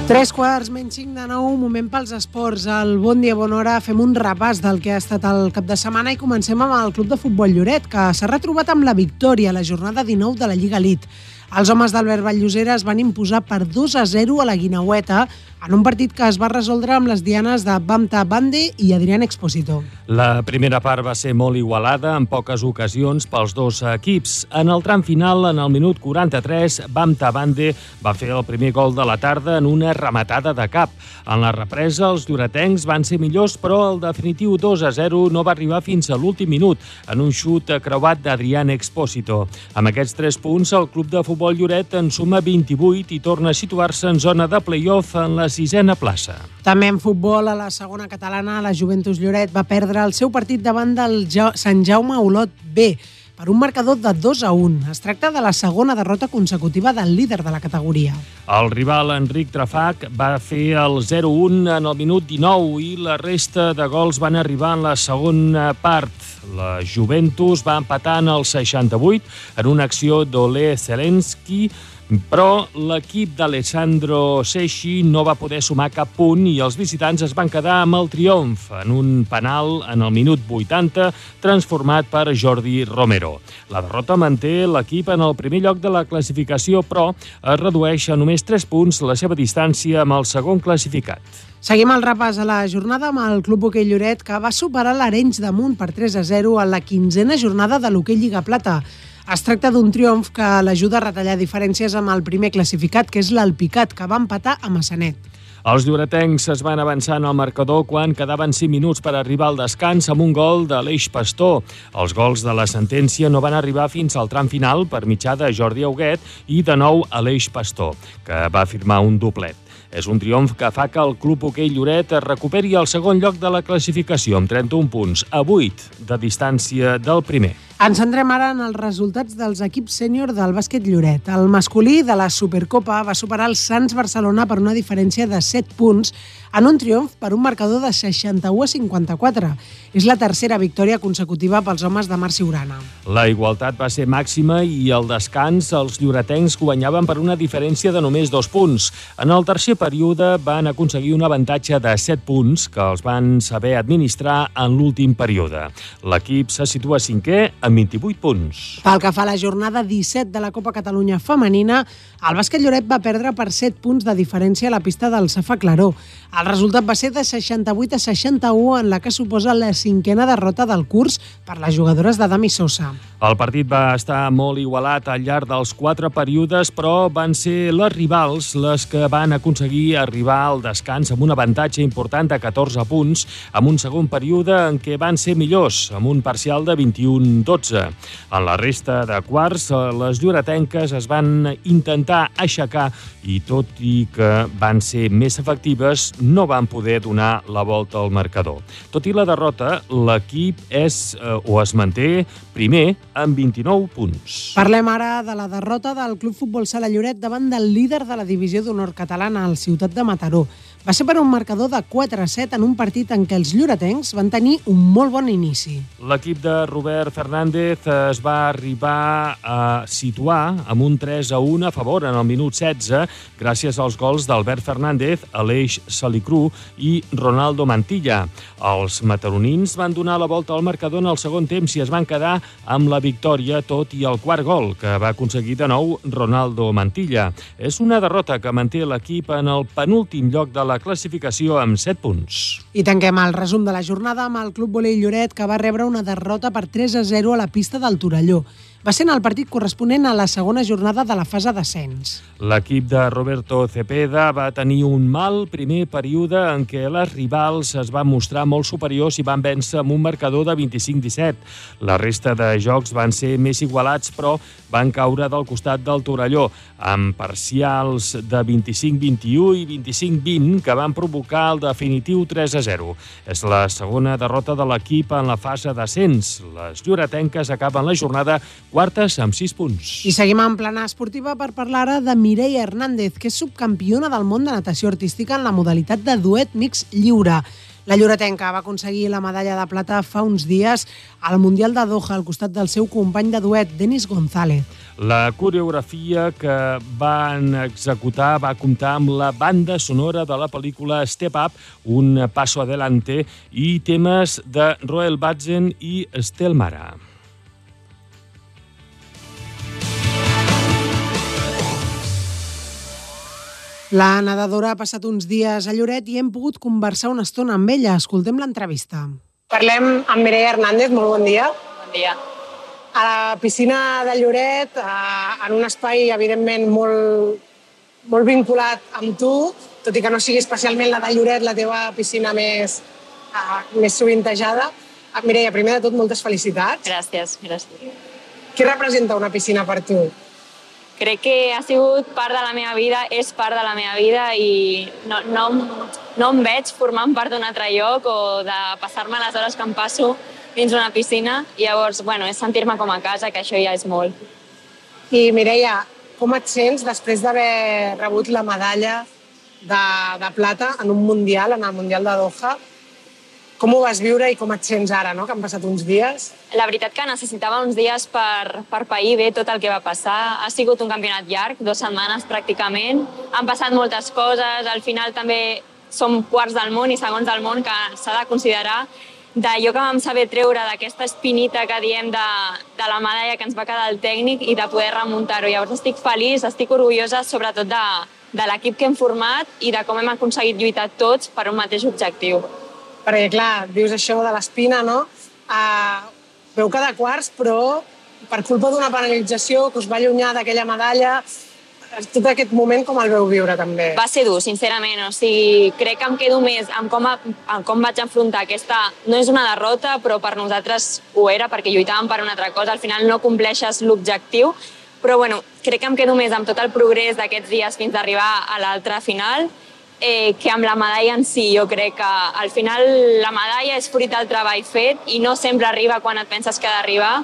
Tres quarts menys cinc de nou, moment pels esports. Al Bon Dia Bona Hora fem un repàs del que ha estat el cap de setmana i comencem amb el Club de Futbol Lloret, que s'ha retrobat amb la victòria a la jornada 19 de la Lliga Elite. Els homes d'Albert Valllosera es van imposar per 2 a 0 a la Guinaueta en un partit que es va resoldre amb les dianes de Bamta Bande i Adrián Exposito. La primera part va ser molt igualada, en poques ocasions pels dos equips. En el tram final, en el minut 43, Bamta Bande va fer el primer gol de la tarda en una rematada de cap. En la represa, els lloretencs van ser millors, però el definitiu 2 a 0 no va arribar fins a l'últim minut, en un xut creuat d'Adrián Exposito. Amb aquests tres punts, el club de futbol Lloret en suma 28 i torna a situar-se en zona de play-off en la sisena plaça. També en futbol, a la segona catalana, la Juventus Lloret va perdre el seu partit davant del ja Sant Jaume Olot B per un marcador de 2 a 1. Es tracta de la segona derrota consecutiva del líder de la categoria. El rival Enric Trafac va fer el 0-1 en el minut 19 i la resta de gols van arribar en la segona part. La Juventus va empatar en el 68 en una acció d'Ole Zelensky, però l'equip d'Alessandro Seixi no va poder sumar cap punt i els visitants es van quedar amb el triomf en un penal en el minut 80 transformat per Jordi Romero. La derrota manté l'equip en el primer lloc de la classificació, però es redueix a només 3 punts la seva distància amb el segon classificat. Seguim el repàs a la jornada amb el Club Hoquei Lloret, que va superar l'Arenys de Munt per 3 a 0 a la quinzena jornada de l'Hoquei Lliga Plata. Es tracta d'un triomf que l'ajuda a retallar diferències amb el primer classificat, que és l'Alpicat, que va empatar a Massanet. Els lloretencs es van avançar en el marcador quan quedaven 5 minuts per arribar al descans amb un gol de l'Eix Pastor. Els gols de la sentència no van arribar fins al tram final per mitjà de Jordi Auguet i de nou a l'Eix Pastor, que va firmar un doblet. És un triomf que fa que el Club Hoquei Lloret es recuperi el segon lloc de la classificació amb 31 punts, a 8 de distància del primer. Ens centrem ara en els resultats dels equips sènior del bàsquet Lloret. El masculí de la Supercopa va superar el Sants Barcelona per una diferència de 7 punts en un triomf per un marcador de 61 a 54. És la tercera victòria consecutiva pels homes de Marci Urana. La igualtat va ser màxima i al descans els lloretencs guanyaven per una diferència de només dos punts. En el tercer període van aconseguir un avantatge de 7 punts que els van saber administrar en l'últim període. L'equip se situa cinquè amb 28 punts. Pel que fa a la jornada 17 de la Copa Catalunya femenina, el bàsquet Lloret va perdre per 7 punts de diferència a la pista del Safa Claró. El resultat va ser de 68 a 61 en la que suposa la cinquena derrota del curs per les jugadores de Dami Sosa. El partit va estar molt igualat al llarg dels quatre períodes, però van ser les rivals les que van aconseguir arribar al descans amb un avantatge important de 14 punts, amb un segon període en què van ser millors, amb un parcial de 21-12. En la resta de quarts, les lloretenques es van intentar aixecar i tot i que van ser més efectives, no van poder donar la volta al marcador. Tot i la derrota, l'equip és eh, o es manté primer amb 29 punts. Parlem ara de la derrota del Club Futbol Sala Lloret davant del líder de la divisió d'honor catalana, el Ciutat de Mataró. Va ser per un marcador de 4 a 7 en un partit en què els lloretencs van tenir un molt bon inici. L'equip de Robert Fernández es va arribar a situar amb un 3 a 1 a favor en el minut 16 gràcies als gols d'Albert Fernández, Aleix Salicru i Ronaldo Mantilla. Els mataronins van donar la volta al marcador en el segon temps i es van quedar amb la victòria tot i el quart gol que va aconseguir de nou Ronaldo Mantilla. És una derrota que manté l'equip en el penúltim lloc de la classificació amb 7 punts. I tanquem el resum de la jornada amb el Club Volei Lloret, que va rebre una derrota per 3 a 0 a la pista del Torelló. Va ser en el partit corresponent a la segona jornada de la fase d'ascens. L'equip de Roberto Cepeda va tenir un mal primer període en què les rivals es van mostrar molt superiors i van vèncer amb un marcador de 25-17. La resta de jocs van ser més igualats, però van caure del costat del Torelló, amb parcials de 25-21 i 25-20 que van provocar el definitiu 3-0. És la segona derrota de l'equip en la fase d'ascens. Les lloretenques acaben la jornada quartes amb 6 punts. I seguim en plana esportiva per parlar ara de Mireia Hernández, que és subcampiona del món de natació artística en la modalitat de duet mix lliure. La lloretenca va aconseguir la medalla de plata fa uns dies al Mundial de Doha al costat del seu company de duet, Denis González. La coreografia que van executar va comptar amb la banda sonora de la pel·lícula Step Up, Un paso adelante, i temes de Roel Batzen i Estel Mara. La nedadora ha passat uns dies a Lloret i hem pogut conversar una estona amb ella. Escoltem l'entrevista. Parlem amb Mireia Hernández, molt bon dia. Bon dia. A la piscina de Lloret, eh, en un espai, evidentment, molt, molt vinculat amb tu, tot i que no sigui especialment la de Lloret la teva piscina més, uh, més sovintejada. Uh, Mireia, primer de tot, moltes felicitats. Gràcies, gràcies. Què representa una piscina per tu? Crec que ha sigut part de la meva vida, és part de la meva vida i no, no, no em veig formant part d'un altre lloc o de passar-me les hores que em passo dins una piscina. I llavors, bueno, és sentir-me com a casa, que això ja és molt. I Mireia, com et sents després d'haver rebut la medalla de, de plata en un Mundial, en el Mundial de Doha? Com ho vas viure i com et sents ara, no? que han passat uns dies? La veritat que necessitava uns dies per, per pair bé tot el que va passar. Ha sigut un campionat llarg, dues setmanes pràcticament. Han passat moltes coses, al final també som quarts del món i segons del món que s'ha de considerar d'allò que vam saber treure d'aquesta espinita que diem de, de la medalla que ens va quedar el tècnic i de poder remuntar-ho. Llavors estic feliç, estic orgullosa sobretot de, de l'equip que hem format i de com hem aconseguit lluitar tots per un mateix objectiu perquè clar, dius això de l'espina, no? Uh, veu cada quarts, però per culpa d'una penalització que us va allunyar d'aquella medalla, tot aquest moment com el veu viure també? Va ser dur, sincerament. O sigui, crec que em quedo més amb com, a, amb com vaig enfrontar aquesta... No és una derrota, però per nosaltres ho era, perquè lluitàvem per una altra cosa. Al final no compleixes l'objectiu, però bueno, crec que em quedo més amb tot el progrés d'aquests dies fins a arribar a l'altra final eh, que amb la medalla en si. Jo crec que al final la medalla és fruit del treball fet i no sempre arriba quan et penses que ha d'arribar.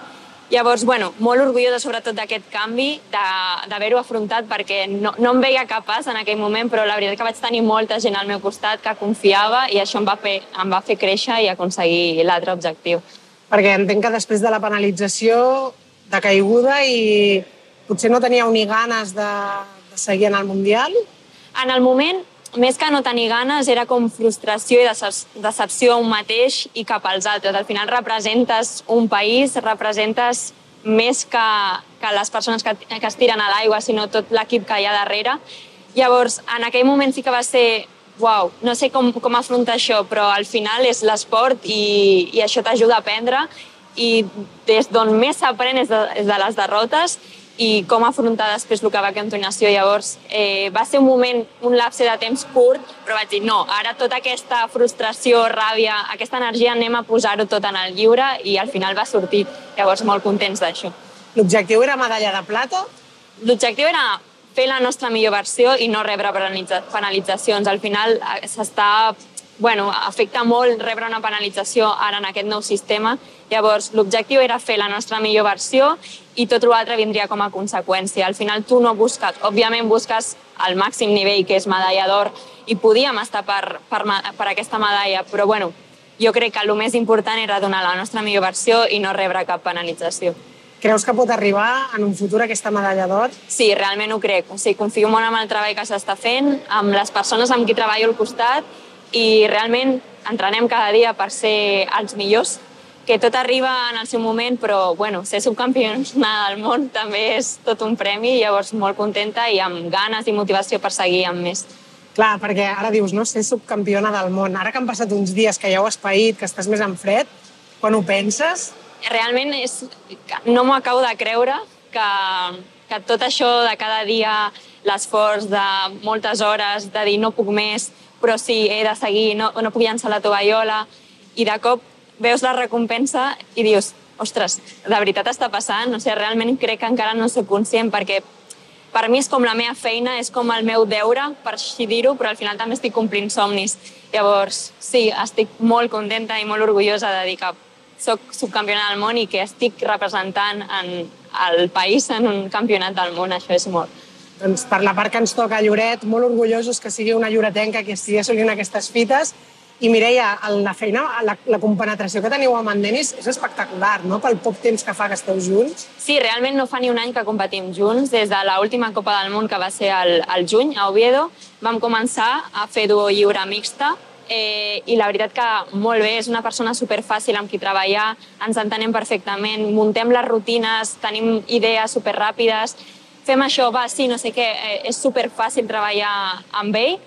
Llavors, bueno, molt orgullosa sobretot d'aquest canvi, d'haver-ho afrontat perquè no, no em veia capaç en aquell moment, però la veritat que vaig tenir molta gent al meu costat que confiava i això em va fer, em va fer créixer i aconseguir l'altre objectiu. Perquè entenc que després de la penalització, de caiguda i potser no teníeu ni ganes de, de seguir en el Mundial? En el moment més que no tenir ganes, era com frustració i decepció a un mateix i cap als altres. Al final representes un país, representes més que, que les persones que, que es tiren a l'aigua, sinó tot l'equip que hi ha darrere. Llavors, en aquell moment sí que va ser uau, no sé com, com afrontar això, però al final és l'esport i, i això t'ajuda a aprendre i des d'on més s'aprèn és, de, és de les derrotes i com afrontar després el que va a continuació. Llavors, eh, va ser un moment, un lapse de temps curt, però vaig dir, no, ara tota aquesta frustració, ràbia, aquesta energia anem a posar-ho tot en el lliure i al final va sortir. Llavors, molt contents d'això. L'objectiu era medalla de plata? L'objectiu era fer la nostra millor versió i no rebre penalitzacions. Al final eh, s'està bueno, afecta molt rebre una penalització ara en aquest nou sistema. Llavors, l'objectiu era fer la nostra millor versió i tot l'altre vindria com a conseqüència. Al final tu no busques, òbviament busques el màxim nivell, que és medalla d'or, i podíem estar per, per, per aquesta medalla, però bueno, jo crec que el més important era donar la nostra millor versió i no rebre cap penalització. Creus que pot arribar en un futur aquesta medalla d'or? Sí, realment ho crec. O sigui, confio molt en el treball que s'està fent, amb les persones amb qui treballo al costat i realment entrenem cada dia per ser els millors, que tot arriba en el seu moment, però bueno, ser subcampions del món també és tot un premi, llavors molt contenta i amb ganes i motivació per seguir amb més. Clar, perquè ara dius, no, ser subcampiona del món. Ara que han passat uns dies que ja ho has paït, que estàs més en fred, quan ho penses? Realment és... no m'ho acabo de creure que, que tot això de cada dia, l'esforç de moltes hores, de dir no puc més, però sí, he de seguir, no, no puc llançar la tovallola, i de cop veus la recompensa i dius, ostres, de veritat està passant? O sigui, realment crec que encara no soc conscient perquè per mi és com la meva feina, és com el meu deure, per així dir-ho, però al final també estic complint somnis. Llavors, sí, estic molt contenta i molt orgullosa de dir que soc subcampiona del món i que estic representant en el país en un campionat del món, això és molt. Doncs per la part que ens toca a Lloret, molt orgullosos que sigui una lloretenca que estigui assolint aquestes fites I Mireia, la feina, la, la compenetració que teniu amb en Denis és espectacular, no?, pel poc temps que fa que esteu junts. Sí, realment no fa ni un any que competim junts. Des de l'última Copa del Món, que va ser al, juny, a Oviedo, vam començar a fer duo lliure mixta, eh, i la veritat que molt bé, és una persona superfàcil amb qui treballar, ens entenem perfectament, muntem les rutines, tenim idees superràpides, fem això, va, sí, no sé què, eh, és superfàcil treballar amb ell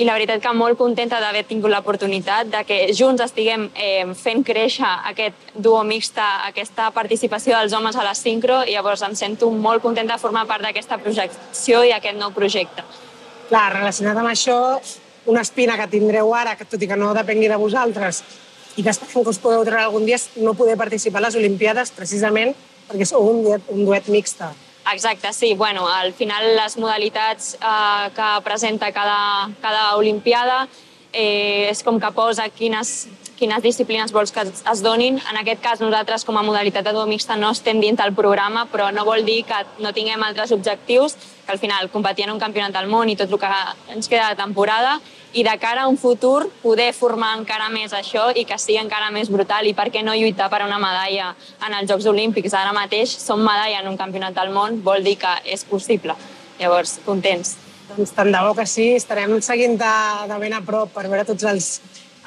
i la veritat que molt contenta d'haver tingut l'oportunitat de que junts estiguem eh, fent créixer aquest duo mixta, aquesta participació dels homes a la sincro i llavors em sento molt contenta de formar part d'aquesta projecció i aquest nou projecte. Clar, relacionat amb això, una espina que tindreu ara, que tot i que no depengui de vosaltres, i que esperem que us podeu treure algun dia, no poder participar a les Olimpiades precisament perquè sou un duet, un duet mixta. Exacte, sí. Bueno, al final les modalitats eh, que presenta cada, cada Olimpiada eh, és com que posa quines, quines disciplines vols que es donin. En aquest cas, nosaltres com a modalitat de duo mixta no estem dins del programa, però no vol dir que no tinguem altres objectius, que al final competir en un campionat del món i tot el que ens queda de temporada, i de cara a un futur poder formar encara més això i que sigui encara més brutal i per què no lluitar per una medalla en els Jocs Olímpics. Ara mateix som medalla en un campionat del món, vol dir que és possible. Llavors, contents. Doncs tant de bo que sí, estarem seguint de, de ben a prop per veure tots els,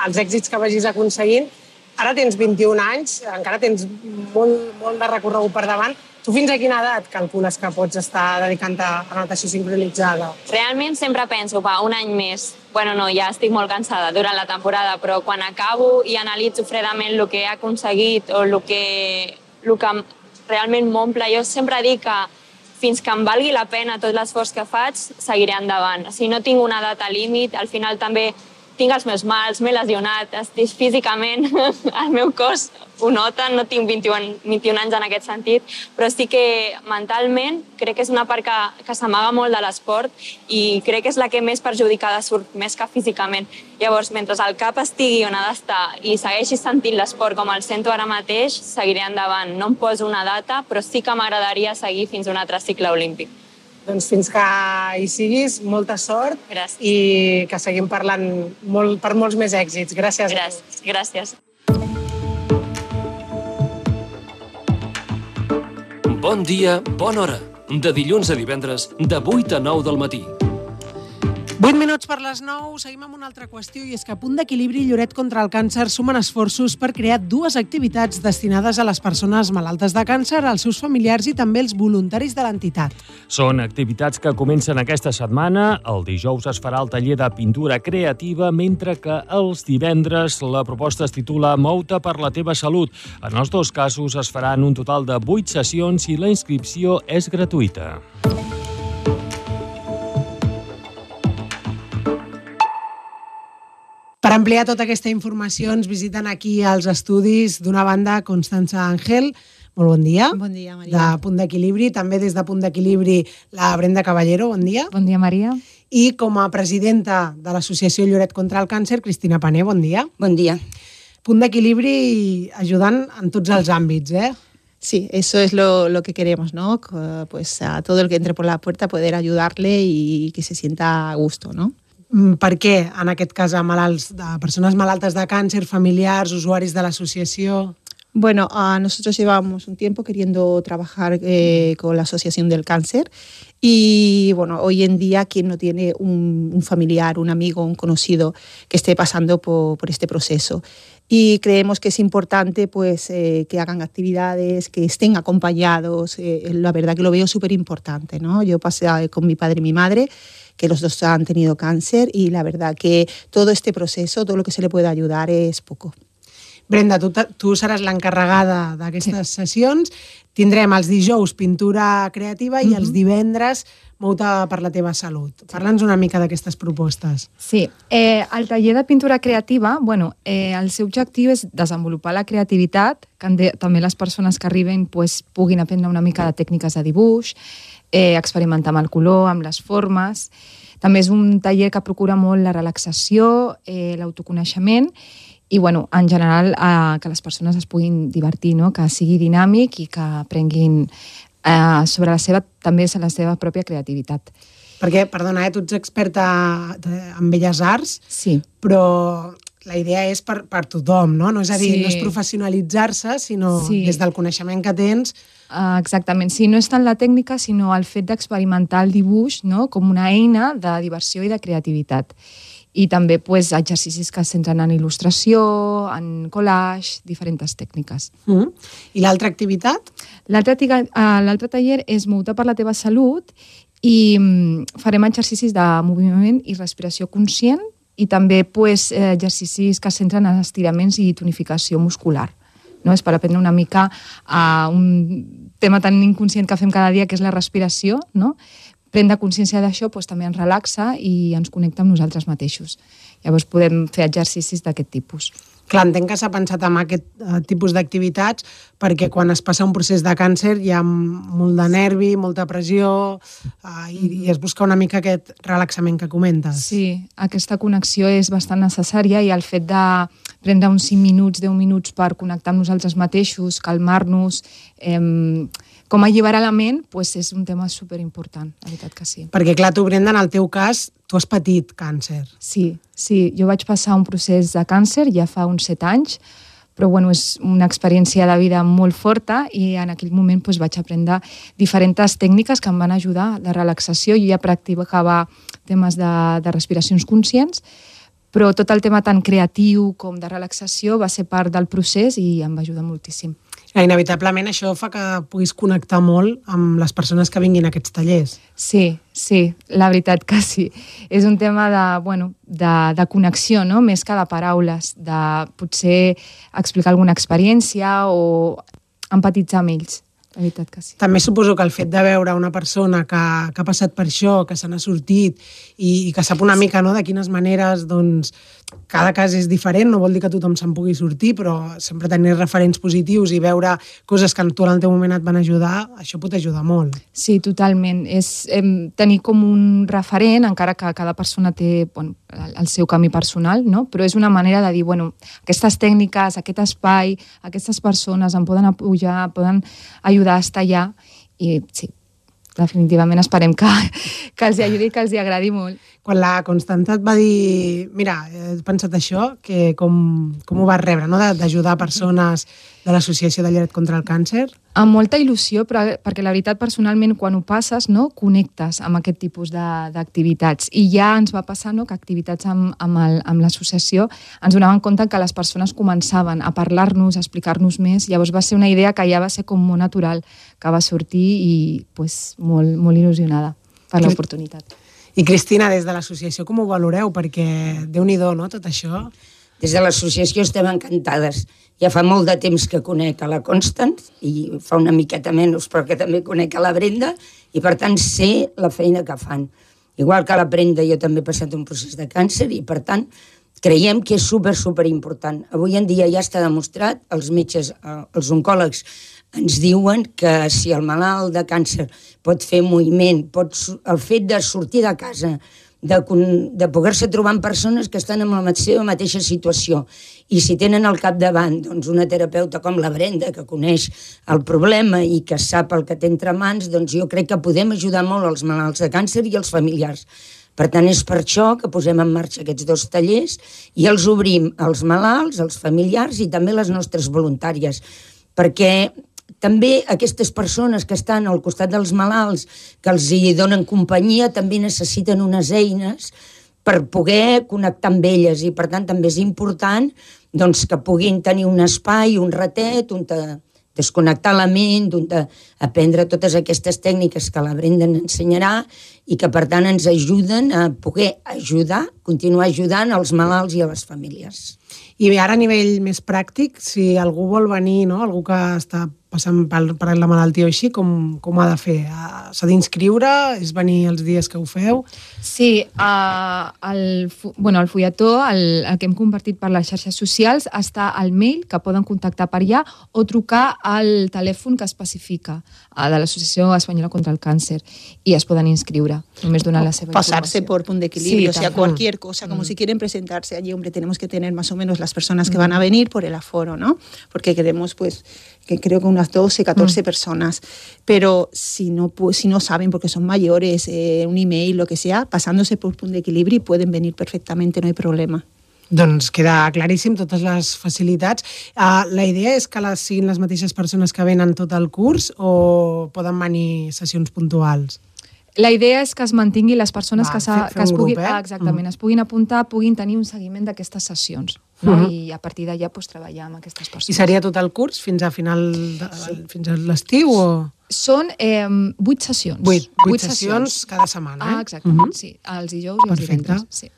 els èxits que vagis aconseguint. Ara tens 21 anys, encara tens molt, molt de recorregut per davant. Tu fins a quina edat calcules que pots estar dedicant-te a natació sincronitzada? Realment sempre penso, va, un any més. Bueno, no, ja estic molt cansada durant la temporada, però quan acabo i analitzo fredament el que he aconseguit o el que, el que realment m'omple, jo sempre dic que fins que em valgui la pena tot l'esforç que faig, seguiré endavant. Si no tinc una data límit, al final també tinc els meus mals, m'he lesionat, estic físicament, el meu cos ho nota, no tinc 21, 21 anys en aquest sentit, però sí que mentalment crec que és una part que, que s'amaga molt de l'esport i crec que és la que més perjudicada surt, més que físicament. Llavors, mentre el cap estigui on ha d'estar i segueixi sentint l'esport com el sento ara mateix, seguiré endavant. No em poso una data, però sí que m'agradaria seguir fins a un altre cicle olímpic. Doncs fins que hi siguis, molta sort Gràcies. i que seguim parlant molt, per molts més èxits. Gràcies. Gràcies. Gràcies. Bon dia, bona hora. De dilluns a divendres, de 8 a 9 del matí. 8 minuts per les 9, seguim amb una altra qüestió i és que a Punt d'Equilibri Lloret contra el Càncer sumen esforços per crear dues activitats destinades a les persones malaltes de càncer, als seus familiars i també els voluntaris de l'entitat. Són activitats que comencen aquesta setmana. El dijous es farà el taller de pintura creativa, mentre que els divendres la proposta es titula Mouta per la teva salut. En els dos casos es faran un total de 8 sessions i la inscripció és gratuïta. Ampliar tota aquesta informació ens visiten aquí als estudis d'una banda Constança Ángel, molt bon dia. Bon dia, Maria. De Punt d'Equilibri, també des de Punt d'Equilibri la Brenda Caballero, bon dia. Bon dia, Maria. I com a presidenta de l'Associació Lloret contra el Càncer, Cristina Pané, bon dia. Bon dia. Punt d'Equilibri ajudant en tots els àmbits, eh? Sí, eso es lo, lo que queremos, ¿no? Pues a todo el que entre por la puerta poder ayudarle y que se sienta a gusto, ¿no? Mm, Per què, en aquest cas, a malalts, de persones malaltes de càncer, familiars, usuaris de l'associació? Bueno, a nosotros llevamos un tiempo queriendo trabajar eh, con la Asociación del Cáncer y bueno, hoy en día quien no tiene un, familiar, un amigo, un conocido que esté pasando por, por este proceso. Y creemos que es importante pues, eh, que hagan actividades, que estén acompañados. Eh, la verdad que lo veo súper importante. ¿no? Yo pasé eh, con mi padre y mi madre que los dos han tenido cáncer y la verdad que todo este proceso, todo lo que se le puede ayudar es poco. Brenda, tu, tu seràs l'encarregada d'aquestes sí. sessions. Tindrem els dijous pintura creativa i mm -hmm. els divendres Mouta per la teva salut. Parla'ns una mica d'aquestes propostes. Sí, eh, el taller de pintura creativa, bueno, eh, el seu objectiu és desenvolupar la creativitat, que de, també les persones que arriben pues, puguin aprendre una mica de tècniques de dibuix, eh, experimentar amb el color, amb les formes. També és un taller que procura molt la relaxació, eh, l'autoconeixement i, bueno, en general, eh, que les persones es puguin divertir, no? que sigui dinàmic i que aprenguin eh, sobre la seva, també la seva pròpia creativitat. Perquè, perdona, eh, tu ets experta en belles arts, sí. però la idea és per, per tothom, no? No és a dir, Sí. no és professionalitzar-se, sinó Sí. des del coneixement que tens Uh, exactament, sí, no és tant la tècnica, sinó el fet d'experimentar el dibuix no? com una eina de diversió i de creativitat. I també pues, exercicis que es centren en il·lustració, en collage, diferents tècniques. Mm. I l'altra activitat? L'altre eh, l'altre taller és Moure per la teva salut i mm, farem exercicis de moviment i respiració conscient i també pues, eh, exercicis que es centren en estiraments i tonificació muscular. No? És per aprendre una mica a un tema tan inconscient que fem cada dia, que és la respiració, no? Prendre consciència d'això doncs, també ens relaxa i ens connecta amb nosaltres mateixos. Llavors podem fer exercicis d'aquest tipus. Clar, entenc que s'ha pensat en aquest eh, tipus d'activitats perquè quan es passa un procés de càncer hi ha molt de nervi, molta pressió eh, i, i es busca una mica aquest relaxament que comentes. Sí, aquesta connexió és bastant necessària i el fet de prendre uns 5 minuts, 10 minuts per connectar amb nosaltres mateixos, calmar-nos, eh, com alliberar la ment, pues és un tema superimportant, la veritat que sí. Perquè, clar, tu, Brenda, en el teu cas, tu has patit càncer. Sí, sí, jo vaig passar un procés de càncer ja fa uns 7 anys, però bueno, és una experiència de vida molt forta i en aquell moment pues, vaig aprendre diferents tècniques que em van ajudar de relaxació. Jo ja practicava temes de, de respiracions conscients, però tot el tema tan creatiu com de relaxació va ser part del procés i em va ajudar moltíssim. Inevitablement això fa que puguis connectar molt amb les persones que vinguin a aquests tallers. Sí, sí, la veritat que sí. És un tema de, bueno, de, de connexió, no? més que de paraules, de potser explicar alguna experiència o empatitzar amb ells. La veritat que sí. També suposo que el fet de veure una persona que, que ha passat per això, que se n'ha sortit i, i que sap una mica no, de quines maneres doncs, cada cas és diferent, no vol dir que tothom se'n pugui sortir, però sempre tenir referents positius i veure coses que tu en el teu moment et van ajudar, això pot ajudar molt. Sí, totalment. És eh, tenir com un referent, encara que cada persona té bueno, el, seu camí personal, no? però és una manera de dir, bueno, aquestes tècniques, aquest espai, aquestes persones em poden apoyar, poden ajudar a estar allà i sí, definitivament esperem que, que els ajudi i que els hi agradi molt. Quan la Constanta et va dir, mira, he pensat això, que com, com ho vas rebre, no? D'ajudar persones de l'Associació de Lleret contra el Càncer? Amb molta il·lusió, però, perquè la veritat, personalment, quan ho passes, no, connectes amb aquest tipus de- d'activitats. I ja ens va passar no, que activitats amb, amb el- amb l'associació ens donaven compte que les persones començaven a parlar-nos, a explicar-nos més. Llavors va ser una idea que ja va ser com molt natural, que va sortir i pues, molt, molt il·lusionada per l'oportunitat. I Cristina, des de l'associació, com ho valoreu? Perquè déu nhi no, tot això. Des de l'associació estem encantades. Ja fa molt de temps que conec a la Constance i fa una miqueta menys, però que també conec a la Brenda i per tant sé la feina que fan. Igual que la Brenda jo també he passat un procés de càncer i per tant creiem que és super, super important. Avui en dia ja està demostrat, els metges, eh, els oncòlegs ens diuen que si el malalt de càncer pot fer moviment, pot, el fet de sortir de casa, de, de poder-se trobar amb persones que estan en la seva mateixa situació i si tenen al capdavant doncs, una terapeuta com la Brenda que coneix el problema i que sap el que té entre mans, doncs jo crec que podem ajudar molt els malalts de càncer i els familiars. Per tant, és per això que posem en marxa aquests dos tallers i els obrim als malalts, als familiars i també les nostres voluntàries, perquè també aquestes persones que estan al costat dels malalts, que els hi donen companyia, també necessiten unes eines per poder connectar amb elles i per tant també és important doncs, que puguin tenir un espai, un ratet, on te desconnectar la ment, on te aprendre totes aquestes tècniques que la Brenda ens ensenyarà i que per tant ens ajuden a poder ajudar, continuar ajudant als malalts i a les famílies. I ara a nivell més pràctic, si algú vol venir, no? algú que està passant per, per la malaltia o així, com, com ha de fer? Ah, S'ha d'inscriure? És venir els dies que ho feu? Sí, uh, el, bueno, el fulletó, el, el que hem compartit per les xarxes socials, està al mail, que poden contactar per allà, o trucar al telèfon que especifica uh, de l'Associació Espanyola contra el Càncer, i es poden inscriure, només donant la seva pasarse informació. por punto de equilibrio, Sí, o sea, tal. cualquier cosa, como Mm. si quieren presentarse allí, hombre, tenemos que tener más o menos las personas que van a venir por el aforo, ¿no? Porque queremos, pues, que creo que unas 12, 14 personas, pero si no, pu- si no saben porque son mayores, eh, un email, lo que sea, pasándose por punto de equilibrio pueden venir perfectamente, no hay problema. Doncs queda claríssim totes les facilitats. Uh, la idea és que les, siguin les mateixes persones que venen tot el curs o poden venir sessions puntuals? La idea és que es mantingui les persones Va, que, fer- que es, un pugui, grup, eh? ah, exactament, Mm. es puguin apuntar, puguin tenir un seguiment d'aquestes sessions. No? Mhm. I a partir d'allà pues, treballar amb aquestes persones. I seria tot el curs fins a final de, fins a l'estiu o...? Són eh, vuit sessions. Vuit, vuit sessions cada setmana, eh? Ah, exactament, Mhm. sí. Els dijous i els Perfecte. divendres. Sí.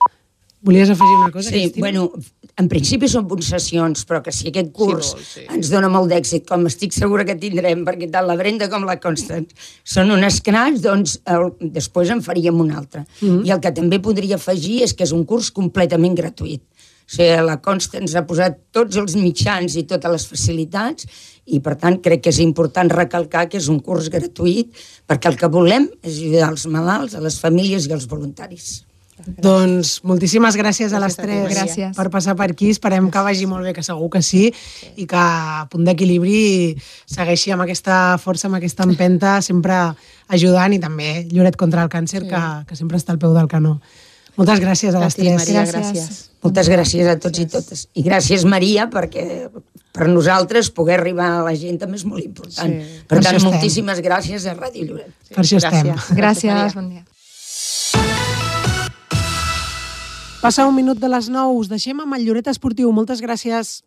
Volies afegir una cosa, Sí, Cristina? bueno, en principi són concessions, però que si aquest curs vol, sí. ens dona molt d'èxit, com estic segura que tindrem, perquè tant la Brenda com la Constance són unes cracs, doncs el, després en faríem un altre. Mhm. I el que també podria afegir és que és un curs completament gratuït. O sigui, la Constance ha posat tots els mitjans i totes les facilitats i, per tant, crec que és important recalcar que és un curs gratuït perquè el que volem és ajudar els malalts, a les famílies i als voluntaris. Doncs moltíssimes gràcies a les Gràcies a tu, tres. Gràcies. per passar per aquí. Esperem que vagi molt bé, que segur que sí, i que a punt d'equilibri segueixi amb aquesta força, amb aquesta empenta, sempre ajudant i també Lloret contra el càncer, Sí. que, que sempre està al peu del canó. Moltes gràcies a les A tres. Maria, gràcies. Moltes gràcies a tots i totes. I gràcies, Maria, perquè per nosaltres poder arribar a la gent també és molt important. Sí. Per Per tant, moltíssimes gràcies a Ràdio Lloret. Per això estem. Gràcies, bon dia. Passa un minut de les 9, us deixem amb el Lloret Esportiu. Moltes gràcies.